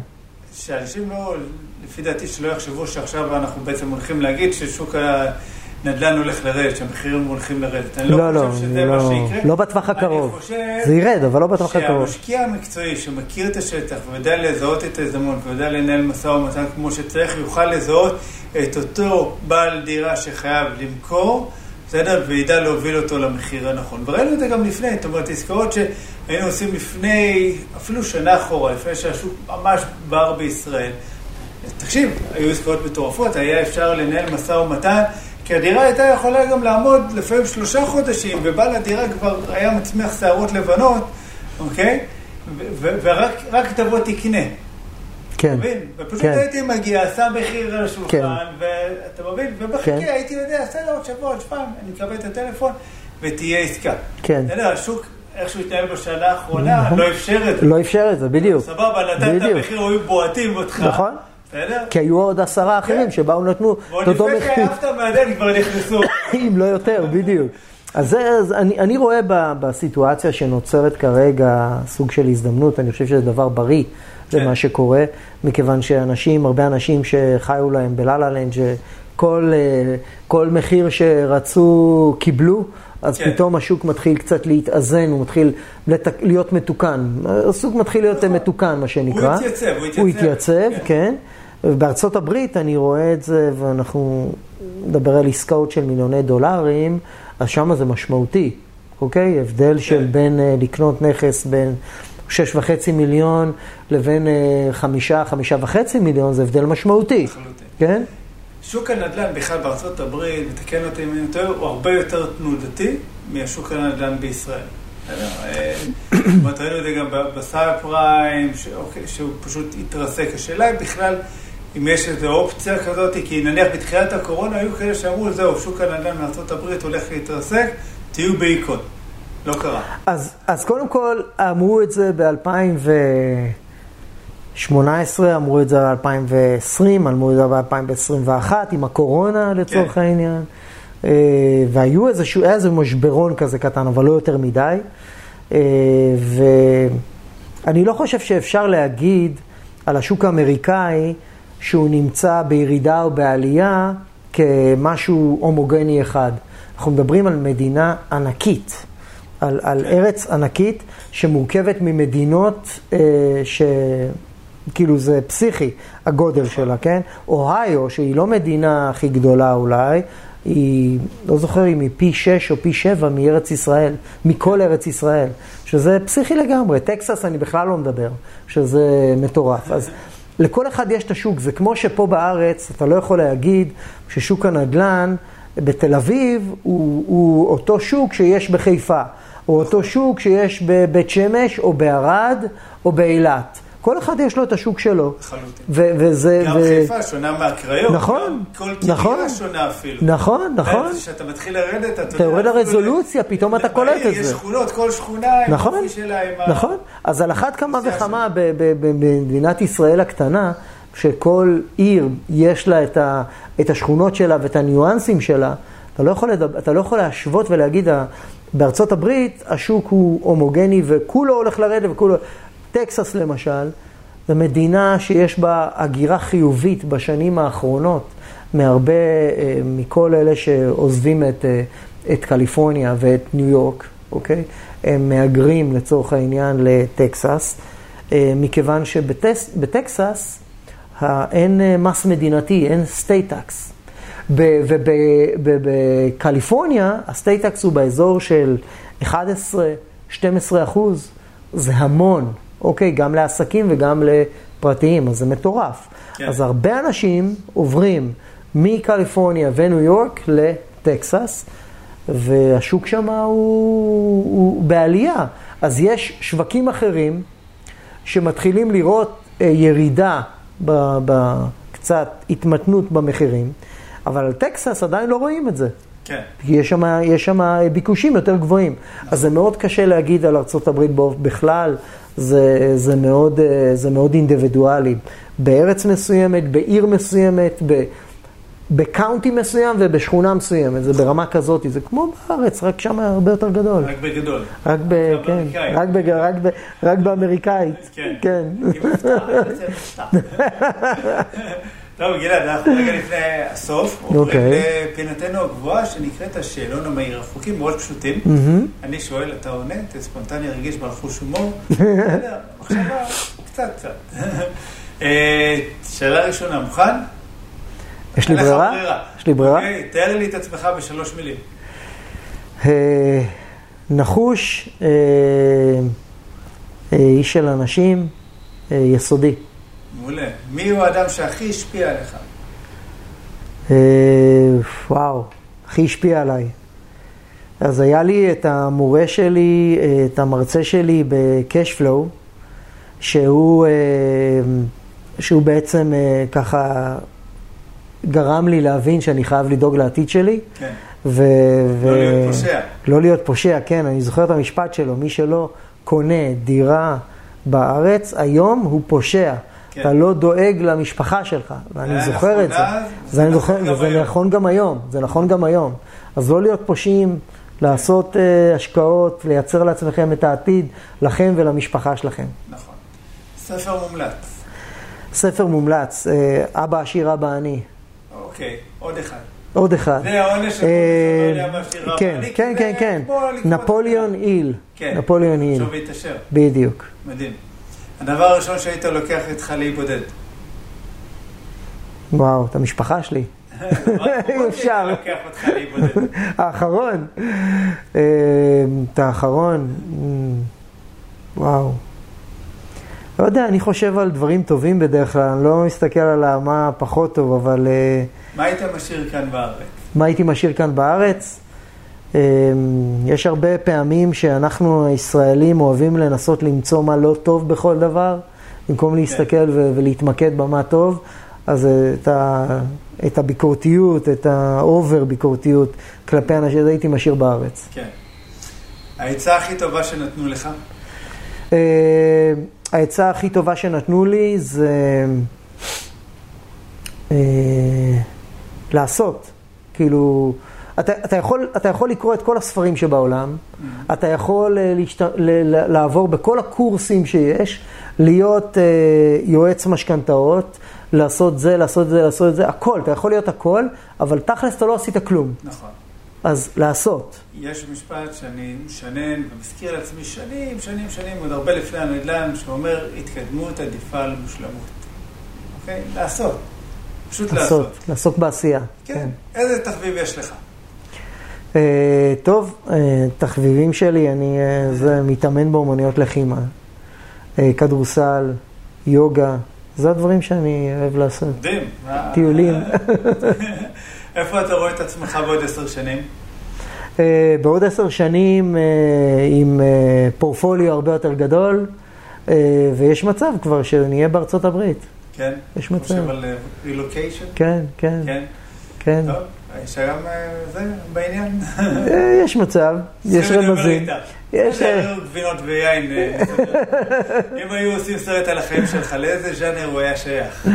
שאנשים לא, לפי דעתי, שלא יחשבו שעכשיו אנחנו בעצם הולכים להגיד ששוק הנדל"ן הולך לרדת, שהמחירים הולכים לרדת. אני לא, לא לא, חושב שזה לא, מה שיקרה. לא בטווח הקרוב. זה ירד, אבל לא בטווח הקרוב. שהמשקיע המקצועי שמכיר את השטח ויודע לזהות את ההזדמנות ויודע לנהל משא ומתן כמו שצריך, יוכל לזהות את אותו בעל דירה שחייב למכור, בסדר? וידע להוביל אותו למחיר הנכון. וראינו את זה גם לפני, זאת אומרת, עסקאות שהיינו עושים לפני, אפילו שנה אחורה, לפני שהשוק ממש בר בישראל. תקשיב, היו עסקאות מטורפות, היה אפשר לנהל משא ומתן, כי הדירה הייתה יכולה גם לעמוד לפעמים שלושה חודשים, ובעל הדירה כבר היה מצמיח שערות לבנות, אוקיי? ורק רק תבוא תקנה, כן, מבין? ופשוט כן. הייתי מגיע, שם מחיר על השולחן, כן. ואתה מבין? ובחכה כן. הייתי יודע, בסדר, עוד שבוע, עוד שבועיים, אני מקבל את הטלפון, ותהיה עסקה. כן. אתה יודע, השוק, איכשהו התנהל בשנה האחרונה, נכון. לא אפשר את זה. לא אפשר את זה, בדיוק. סבבה, נתת בדיוק. מחיר, היו בועטים אותך. נכון. בסדר? כי היו עוד עשרה אחרים כן. שבאו נתנו ועוד את אותו לפני מחיר. שהעפת מהדלת כבר נכנסו. אם לא יותר, בדיוק. אז, זה, אז אני, אני רואה ב, בסיטואציה שנוצרת כרגע סוג של הזדמנות, אני חושב שזה דבר בריא, זה כן. שקורה, מכיוון שאנשים, הרבה אנשים שחיו להם בלה-לה לנד, שכל אה, כל מחיר שרצו קיבלו, אז כן. פתאום השוק מתחיל קצת להתאזן, הוא מתחיל לת... להיות מתוקן. השוק מתחיל להיות נכון. מתוקן, מה שנקרא. התייצב, הוא התייצב. הוא התייצב, כן. כן. בארצות הברית אני רואה את זה, ואנחנו נדבר על עסקאות של מיליוני דולרים, אז שם זה משמעותי, אוקיי? הבדל של בין אה, לקנות נכס בין שש וחצי מיליון לבין אה, חמישה, חמישה וחצי מיליון, זה הבדל משמעותי, לחלוטין. כן? שוק הנדל"ן בכלל בארצות הברית, ותקן אותי אם אני טועה, הוא הרבה יותר תנודתי מהשוק הנדל"ן בישראל. אה, ראינו את זה גם בסאב פריים, אוקיי, שהוא פשוט התרסק. השאלה היא בכלל אם יש איזו אופציה כזאת, כי נניח בתחילת הקורונה היו כאלה שאמרו, זהו, שוק הנדל"ן בארצות הברית הולך להתרסק, תהיו בהיכון. לא קרה. אז, אז קודם כל, אמרו את זה ב-2018, אמרו את זה ב-2020, אמרו את זה ב-2021, עם הקורונה לצורך כן. העניין. אה, והיו איזשהו, היה איזה משברון כזה קטן, אבל לא יותר מדי. אה, ואני לא חושב שאפשר להגיד על השוק האמריקאי שהוא נמצא בירידה או בעלייה כמשהו הומוגני אחד. אנחנו מדברים על מדינה ענקית, על, על ארץ ענקית שמורכבת ממדינות אה, ש... כאילו זה פסיכי, הגודל שלה, כן? אוהיו, שהיא לא מדינה הכי גדולה אולי, היא, לא זוכר אם היא פי שש או פי שבע מארץ ישראל, מכל ארץ ישראל, שזה פסיכי לגמרי. טקסס אני בכלל לא מדבר, שזה מטורף. אז לכל אחד יש את השוק, זה כמו שפה בארץ, אתה לא יכול להגיד ששוק הנדל"ן בתל אביב הוא, הוא אותו שוק שיש בחיפה, או אותו שוק שיש בבית שמש, או בערד, או באילת. כל אחד יש לו את השוק שלו. לחלוטין. וזה... גם ו- חיפה שונה מהקריות. נכון, כל נכון. קריה שונה אפילו. נכון, נכון. כשאתה מתחיל לרדת, אתה אתה יורד אפילו לרזולוציה, פתאום אתה קולט את יש זה. שכונות, כל שכונה נכון, שלה, עם ה... נכון. אז על אחת כמה וכמה במדינת ישראל הקטנה, שכל עיר יש לה את, ה, את השכונות שלה ואת הניואנסים שלה, אתה לא יכול, לדבר, אתה לא יכול להשוות ולהגיד, בארצות הברית השוק הוא הומוגני וכולו הולך לרדת וכולו... טקסס למשל, זו מדינה שיש בה הגירה חיובית בשנים האחרונות, מהרבה, אה, מכל אלה שעוזבים את, אה, את קליפורניה ואת ניו יורק, אוקיי? הם מהגרים לצורך העניין לטקסס. אה, מכיוון שבטקסס אין מס מדינתי, אין state tax. ובקליפורניה ה state tax הוא באזור של 11-12 אחוז, זה המון, אוקיי? גם לעסקים וגם לפרטיים, אז זה מטורף. כן. אז הרבה אנשים עוברים מקליפורניה וניו יורק לטקסס, והשוק שם הוא, הוא בעלייה. אז יש שווקים אחרים שמתחילים לראות אה, ירידה בקצת התמתנות במחירים, אבל על טקסס עדיין לא רואים את זה. כן. כי יש שם, יש שם ביקושים יותר גבוהים. אז זה מאוד קשה להגיד על ארה"ב בכלל, זה, זה, מאוד, אה, זה מאוד אינדיבידואלי. בארץ מסוימת, בעיר מסוימת, ב... בקאונטי מסוים ובשכונה מסוימת, זה ברמה כזאת, זה כמו בארץ, רק שם הרבה יותר גדול. רק בגדול. רק ב... כן, רק, ב, רק, ב, רק באמריקאית. כן. כן. טוב, גלעד, אנחנו רגע לפני הסוף, עוברים אוקיי. לפינתנו הגבוהה שנקראת השאלון המהיר. החוקים מאוד פשוטים. אני שואל, אתה עונה, אתה ספונטני, רגיש, בעל חוש הומור. מחשבה, קצת קצת. אה, שאלה ראשונה, מוכן? יש לי ברירה? יש לי ברירה? אוקיי, תאר לי את עצמך בשלוש מילים. אה, נחוש, אה, איש של אנשים, יסודי. מעולה. מי הוא האדם שהכי השפיע עליך? וואו, הכי השפיע עליי. אז היה לי את המורה שלי, את המרצה שלי ב-Cashflow, שהוא, שהוא בעצם ככה גרם לי להבין שאני חייב לדאוג לעתיד שלי. כן. ו- לא ו- להיות פושע. לא להיות פושע, כן, אני זוכר את המשפט שלו, מי שלא קונה דירה בארץ, היום הוא פושע. כן. אתה לא דואג למשפחה שלך, ואני זוכר נכון את זה. זה, נכון זוכר, וזה נכון גם היום, זה נכון גם היום. אז לא להיות פושעים, לעשות uh, השקעות, לייצר לעצמכם את העתיד, לכם ולמשפחה שלכם. נכון. ספר מומלץ. ספר מומלץ, uh, אבא עשיר, אבא עני. אוקיי, עוד אחד. עוד אחד. זה העונש של אה, כן, כן, כן, כן. נפוליאון איל. כן. נפוליאון איל. עכשיו להתעשר. בדיוק. מדהים. הדבר הראשון שהיית לוקח איתך להיבודד. וואו, את המשפחה שלי. אם אפשר. האחרון. אה, את האחרון. וואו. לא יודע, אני חושב על דברים טובים בדרך כלל, אני לא מסתכל על מה פחות טוב, אבל... אה, מה היית משאיר כאן בארץ? מה הייתי משאיר כאן בארץ? אמ, יש הרבה פעמים שאנחנו הישראלים אוהבים לנסות למצוא מה לא טוב בכל דבר, במקום להסתכל כן. ולהתמקד במה טוב, אז את, ה- את הביקורתיות, את האובר ביקורתיות כלפי אנשים, הייתי משאיר בארץ. כן. העצה הכי טובה שנתנו לך? אמ, העצה הכי טובה שנתנו לי זה אה, לעשות. כאילו, אתה, אתה, יכול, אתה יכול לקרוא את כל הספרים שבעולם, mm-hmm. אתה יכול אה, להשת... ל... לעבור בכל הקורסים שיש, להיות אה, יועץ משכנתאות, לעשות זה, לעשות זה, לעשות זה, הכל, אתה יכול להיות הכל, אבל תכלס אתה לא עשית כלום. נכון. אז לעשות. יש משפט שאני משנן ומזכיר לעצמי שנים, שנים, שנים, עוד הרבה לפני הנדל"ן, שאומר, התקדמות עדיפה על מושלמות. אוקיי? לעשות. פשוט לעשות. לעשות. לעסוק בעשייה. כן. כן. איזה תחביב יש לך? Uh, טוב, uh, תחביבים שלי, אני uh, זה מתאמן באומנויות לחימה. Uh, כדורסל, יוגה, זה הדברים שאני אוהב לעשות. מדהים. טיולים. איפה אתה רואה את עצמך בעוד עשר שנים? Uh, בעוד עשר שנים uh, עם uh, פורפוליו הרבה יותר גדול, uh, ויש מצב כבר שנהיה בארצות הברית. כן? יש מצב. חושב על רילוקיישן? כן, כן. כן? כן. טוב, יש היום זה בעניין? יש מצב, יש רמזים. יש... גבינות ויין. אם היו עושים סרט על החיים שלך, לאיזה ז'אנר הוא היה שייך?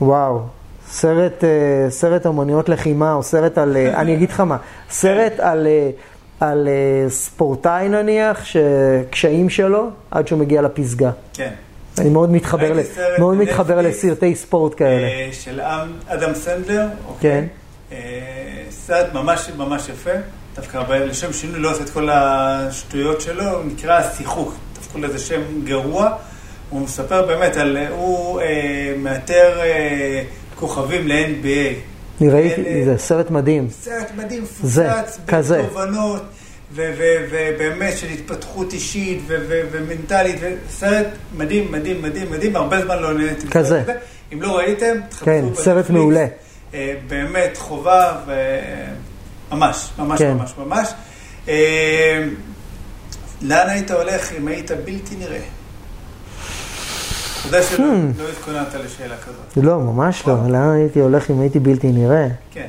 וואו. סרט, אה, סרט אמניות לחימה, או סרט על, אה, אני אגיד לך מה, סרט על, אה, על ספורטאי נניח, שקשיים שלו עד שהוא מגיע לפסגה. כן. אני מאוד מתחבר, ל, מאוד מתחבר לסרטי ספורט כאלה. של אדם סנדלר. כן. סרט ממש ממש יפה. דווקא לשם שינוי לא עושה את כל השטויות שלו, הוא נקרא שיחוק, הפכו לזה שם גרוע. הוא מספר באמת על, הוא אה, מאתר אה, כוכבים ל-NBA. אני ראיתי, זה סרט מדהים. סרט מדהים, מפוצץ, כזה. בתובנות, ובאמת של התפתחות אישית ומנטלית, סרט מדהים, מדהים, מדהים, מדהים, הרבה זמן לא נהניתי. כזה. אם לא ראיתם, תחפשו כן. סרט מעולה. אה, באמת חובה, וממש, ממש, כן. ממש, ממש. אה, לאן היית הולך אם היית בלתי נראה? אתה יודע שלא Hmm. לא התכוננת לשאלה כזאת. לא, ממש לא. נכון. לאן הייתי הולך אם הייתי בלתי נראה? כן.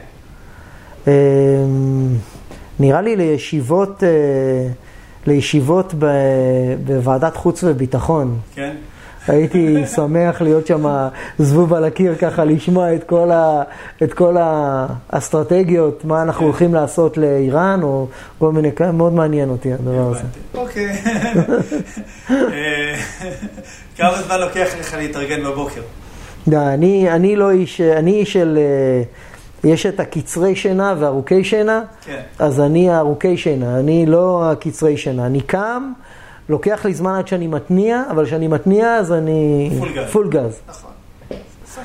נראה לי לישיבות, אה, לישיבות ב- בוועדת חוץ וביטחון. כן? הייתי שמח להיות שם זבוב על הקיר ככה, לשמוע את כל, ה, את כל האסטרטגיות, מה אנחנו כן. הולכים לעשות לאיראן, או כל מיני כאלה, מאוד מעניין אותי הדבר הזה. הבנתי. אוקיי. אה, כמה זמן לוקח לך להתארגן בבוקר? אני, אני לא איש, אני איש של, אה, יש את הקצרי שינה והארוכי שינה, כן. אז אני הארוכי שינה, אני לא הקצרי שינה. אני קם, לוקח לי זמן עד שאני מתניע, אבל כשאני מתניע אז אני... פול גז. פול גז. נכון.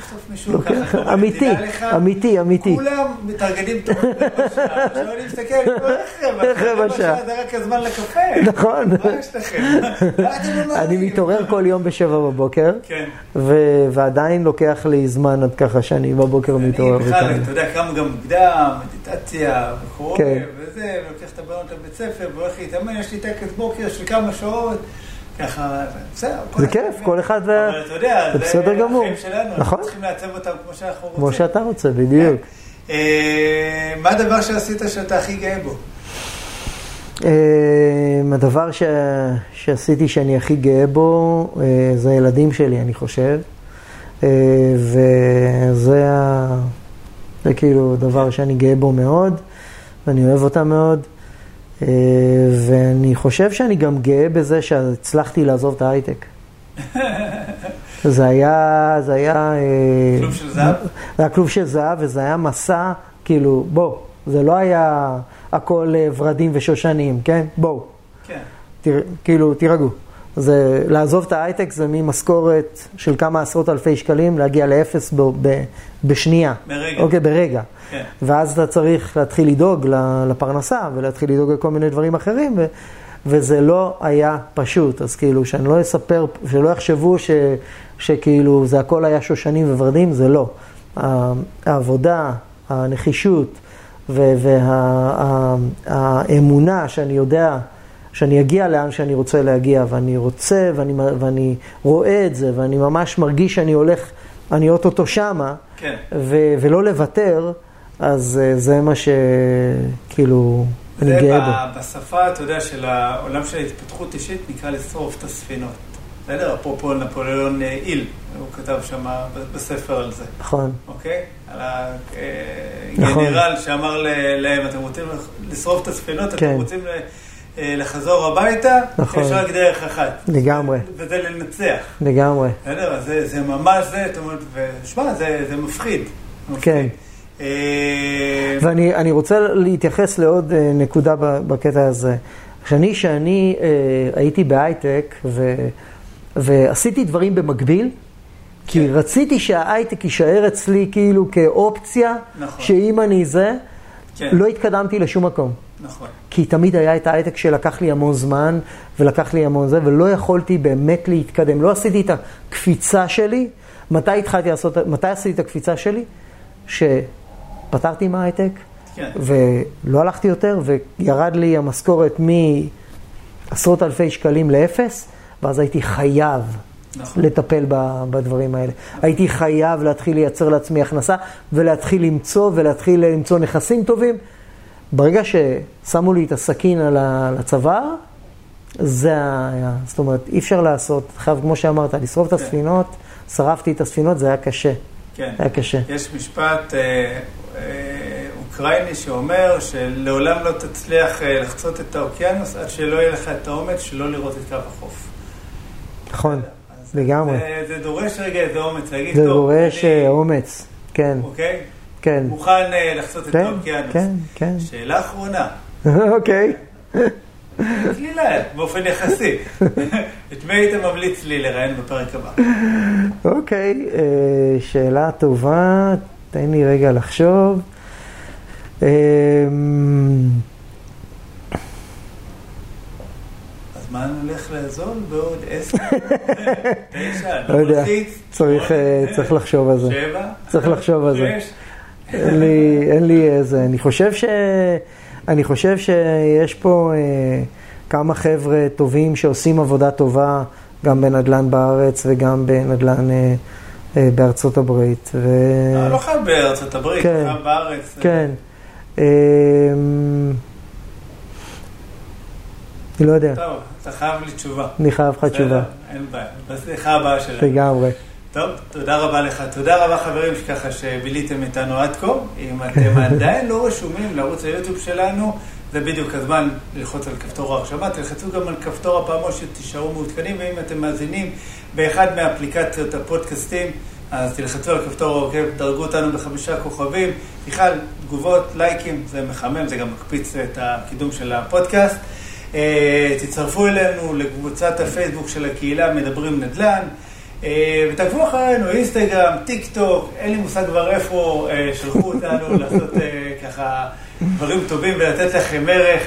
סוף סוף מישהו לוקח- ככה, קורא, אמיתי, אמיתי, אמיתי. כולם מתארגנים תוך רבע שעה. עכשיו אני מסתכל, אני איך רבע שעה? זה רק הזמן לקפה. נכון. מה יש לכם? מה אתם אני? מתעורר כל יום בשבע בבוקר, כן. ועדיין לוקח לי זמן עד ככה שאני בבוקר אני מתעורר. בכלל, וכאלה. אתה יודע, קם גם מוקדם, מדיטציה, וקורא, כן. וזה, ולוקח את הבנות לבית ספר, והולך להתאמן, יש לי טקס בוקר של כמה שעות, ככה, בסדר. זה כיף. כל אחד וה... אבל אתה יודע, זה בסדר גמור. שלנו, נכון. אנחנו צריכים לעצב אותם כמו שאנחנו רוצים. כמו שאתה רוצה, בדיוק. אה, מה הדבר שעשית שאתה הכי גאה בו? אה, הדבר ש... שעשיתי שאני הכי גאה בו, אה, זה הילדים שלי, אני חושב. וזה ה... זה כאילו דבר שאני גאה בו מאוד, ואני אוהב אותם מאוד. אה, ואני חושב שאני גם גאה בזה שהצלחתי לעזוב את ההייטק. זה היה, זה היה... אה, כלוב של זהב? זה היה כלוב של זהב, וזה היה מסע, כאילו, בוא, זה לא היה הכל אה, ורדים ושושנים, כן? בואו, כן. תר, כאילו, תירגעו. זה, לעזוב את ההייטק זה ממשכורת של כמה עשרות אלפי שקלים, להגיע לאפס ב, ב, בשנייה. ברגע. אוקיי, ברגע. כן. ואז אתה צריך להתחיל לדאוג לפרנסה, ולהתחיל לדאוג לכל מיני דברים אחרים, ו, וזה לא היה פשוט. אז כאילו, שאני לא אספר, שלא יחשבו ש, שכאילו זה הכל היה שושנים וורדים, זה לא. העבודה, הנחישות והאמונה שאני יודע שאני אגיע לאן שאני רוצה להגיע, ואני רוצה, ואני, ואני רואה את זה, ואני ממש מרגיש שאני הולך, אני אוטוטו שמה, כן. ו- ולא לוותר, אז אה, זה מה שכאילו אני זה גאה בו. בשפה, אתה יודע, של העולם של ההתפתחות אישית, נקרא לשרוף את הספינות. בסדר? אפרופו נפוליאון אה, איל, הוא כתב שם בספר על זה, נכון, אוקיי? על נכון. הגנרל שאמר ל- להם, אתם רוצים לשרוף את הספינות, כן. אתם רוצים ל- אה, לחזור הביתה, נכון. יש רק דרך אחת. לגמרי, וזה לנצח. לגמרי. בסדר? אז זה, זה ממש זה, זאת אומרת, ושמע, זה, זה מפחיד. כן. אה, ואני אני רוצה להתייחס לעוד אה, נקודה בקטע הזה. כשאני, שאני אה, הייתי בהייטק ו, ועשיתי דברים במקביל, כי כן. רציתי שההייטק יישאר אצלי כאילו כאופציה, נכון. שאם אני זה, כן, לא התקדמתי לשום מקום. נכון. כי תמיד היה את ההייטק שלקח לי המון זמן, ולקח לי המון זה, ולא יכולתי באמת להתקדם. לא עשיתי את הקפיצה שלי. מתי התחלתי לעשות, מתי עשיתי את הקפיצה שלי? שפתרתי מההייטק, כן. ולא הלכתי יותר, וירד לי המשכורת מעשרות אלפי שקלים לאפס, ואז הייתי חייב נכון. לטפל ב- בדברים האלה. הייתי חייב להתחיל לייצר לעצמי הכנסה, ולהתחיל למצוא, ולהתחיל למצוא נכסים טובים. ברגע ששמו לי את הסכין על הצוואר, זה היה, זאת אומרת, אי אפשר לעשות, חייב, כמו שאמרת, לשרוף את כן. הספינות, שרפתי את הספינות, זה היה קשה, כן. היה קשה. יש משפט אה, אה, אוקראיני שאומר שלעולם לא תצליח אה, לחצות את האוקיינוס עד שלא יהיה לך את האומץ שלא לראות את קו החוף. נכון, לגמרי. זה, זה דורש רגע איזה אומץ, להגיד, זה טוב, דורש אני, אה, אומץ, כן, אוקיי? כן, מוכן אה, לחצות את כן, האוקיינוס. כן, כן. שאלה אחרונה, אוקיי. קלילה, באופן יחסי. את מי היית ממליץ לי לראיין בפרק הבא? אוקיי, אה, שאלה טובה, תן לי רגע לחשוב. אה, אז מה נלך לאזול בעוד עשר? תשע, לא יודע, מלחיץ, צריך, צריך לחשוב על זה. שבע? צריך לחשוב על זה. שש? אין לי, אין לי איזה, אני חושב ש... אני חושב שיש פה אה, כמה חבר'ה טובים שעושים עבודה טובה, גם בנדל"ן בארץ וגם בנדל"ן אה, אה, בארצות הברית. ו... אה, לא חייב בארצות הברית, כן. חייב בארץ. כן. אה, אני לא יודע, טוב, אתה חייב לי תשובה. אני חייב לך תשובה. אין בעיה. בשיחה הבאה שלנו. לגמרי. טוב, תודה רבה לך. תודה רבה חברים שככה שביליתם איתנו עד כה. אם אתם עדיין לא רשומים לערוץ היוטיוב שלנו, זה בדיוק הזמן ללחוץ על כפתור ההרשמה. תלחצו גם על כפתור הפעמון שתישארו מעודכנים, ואם אתם מאזינים באחד מאפליקציות הפודקאסטים, אז תלחצו על כפתור העוקב, דרגו אותנו בחמישה כוכבים. בכלל, תגובות, לייקים, זה מחמם, זה גם מקפיץ את הקידום של הפודקאסט. אה, תצטרפו אלינו לקבוצת הפייסבוק של הקהילה מדברים נדל"ן. אה, ותעקבו אחרינו, אינסטגרם, טיק טוק, אין לי מושג כבר איפה אה, שלחו אותנו לעשות אה, ככה דברים טובים ולתת לכם ערך.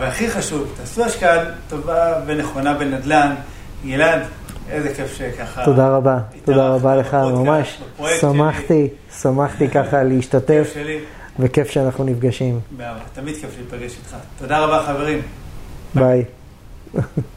והכי חשוב, תעשו השקעה טובה ונכונה בנדל"ן. גלעד, איזה כיף שככה... תודה רבה, תודה רבה לך, ממש. שמחתי, שמחתי ככה להשתתף. וכיף שאנחנו נפגשים. תמיד כיף להיפגש איתך. תודה רבה חברים. ביי.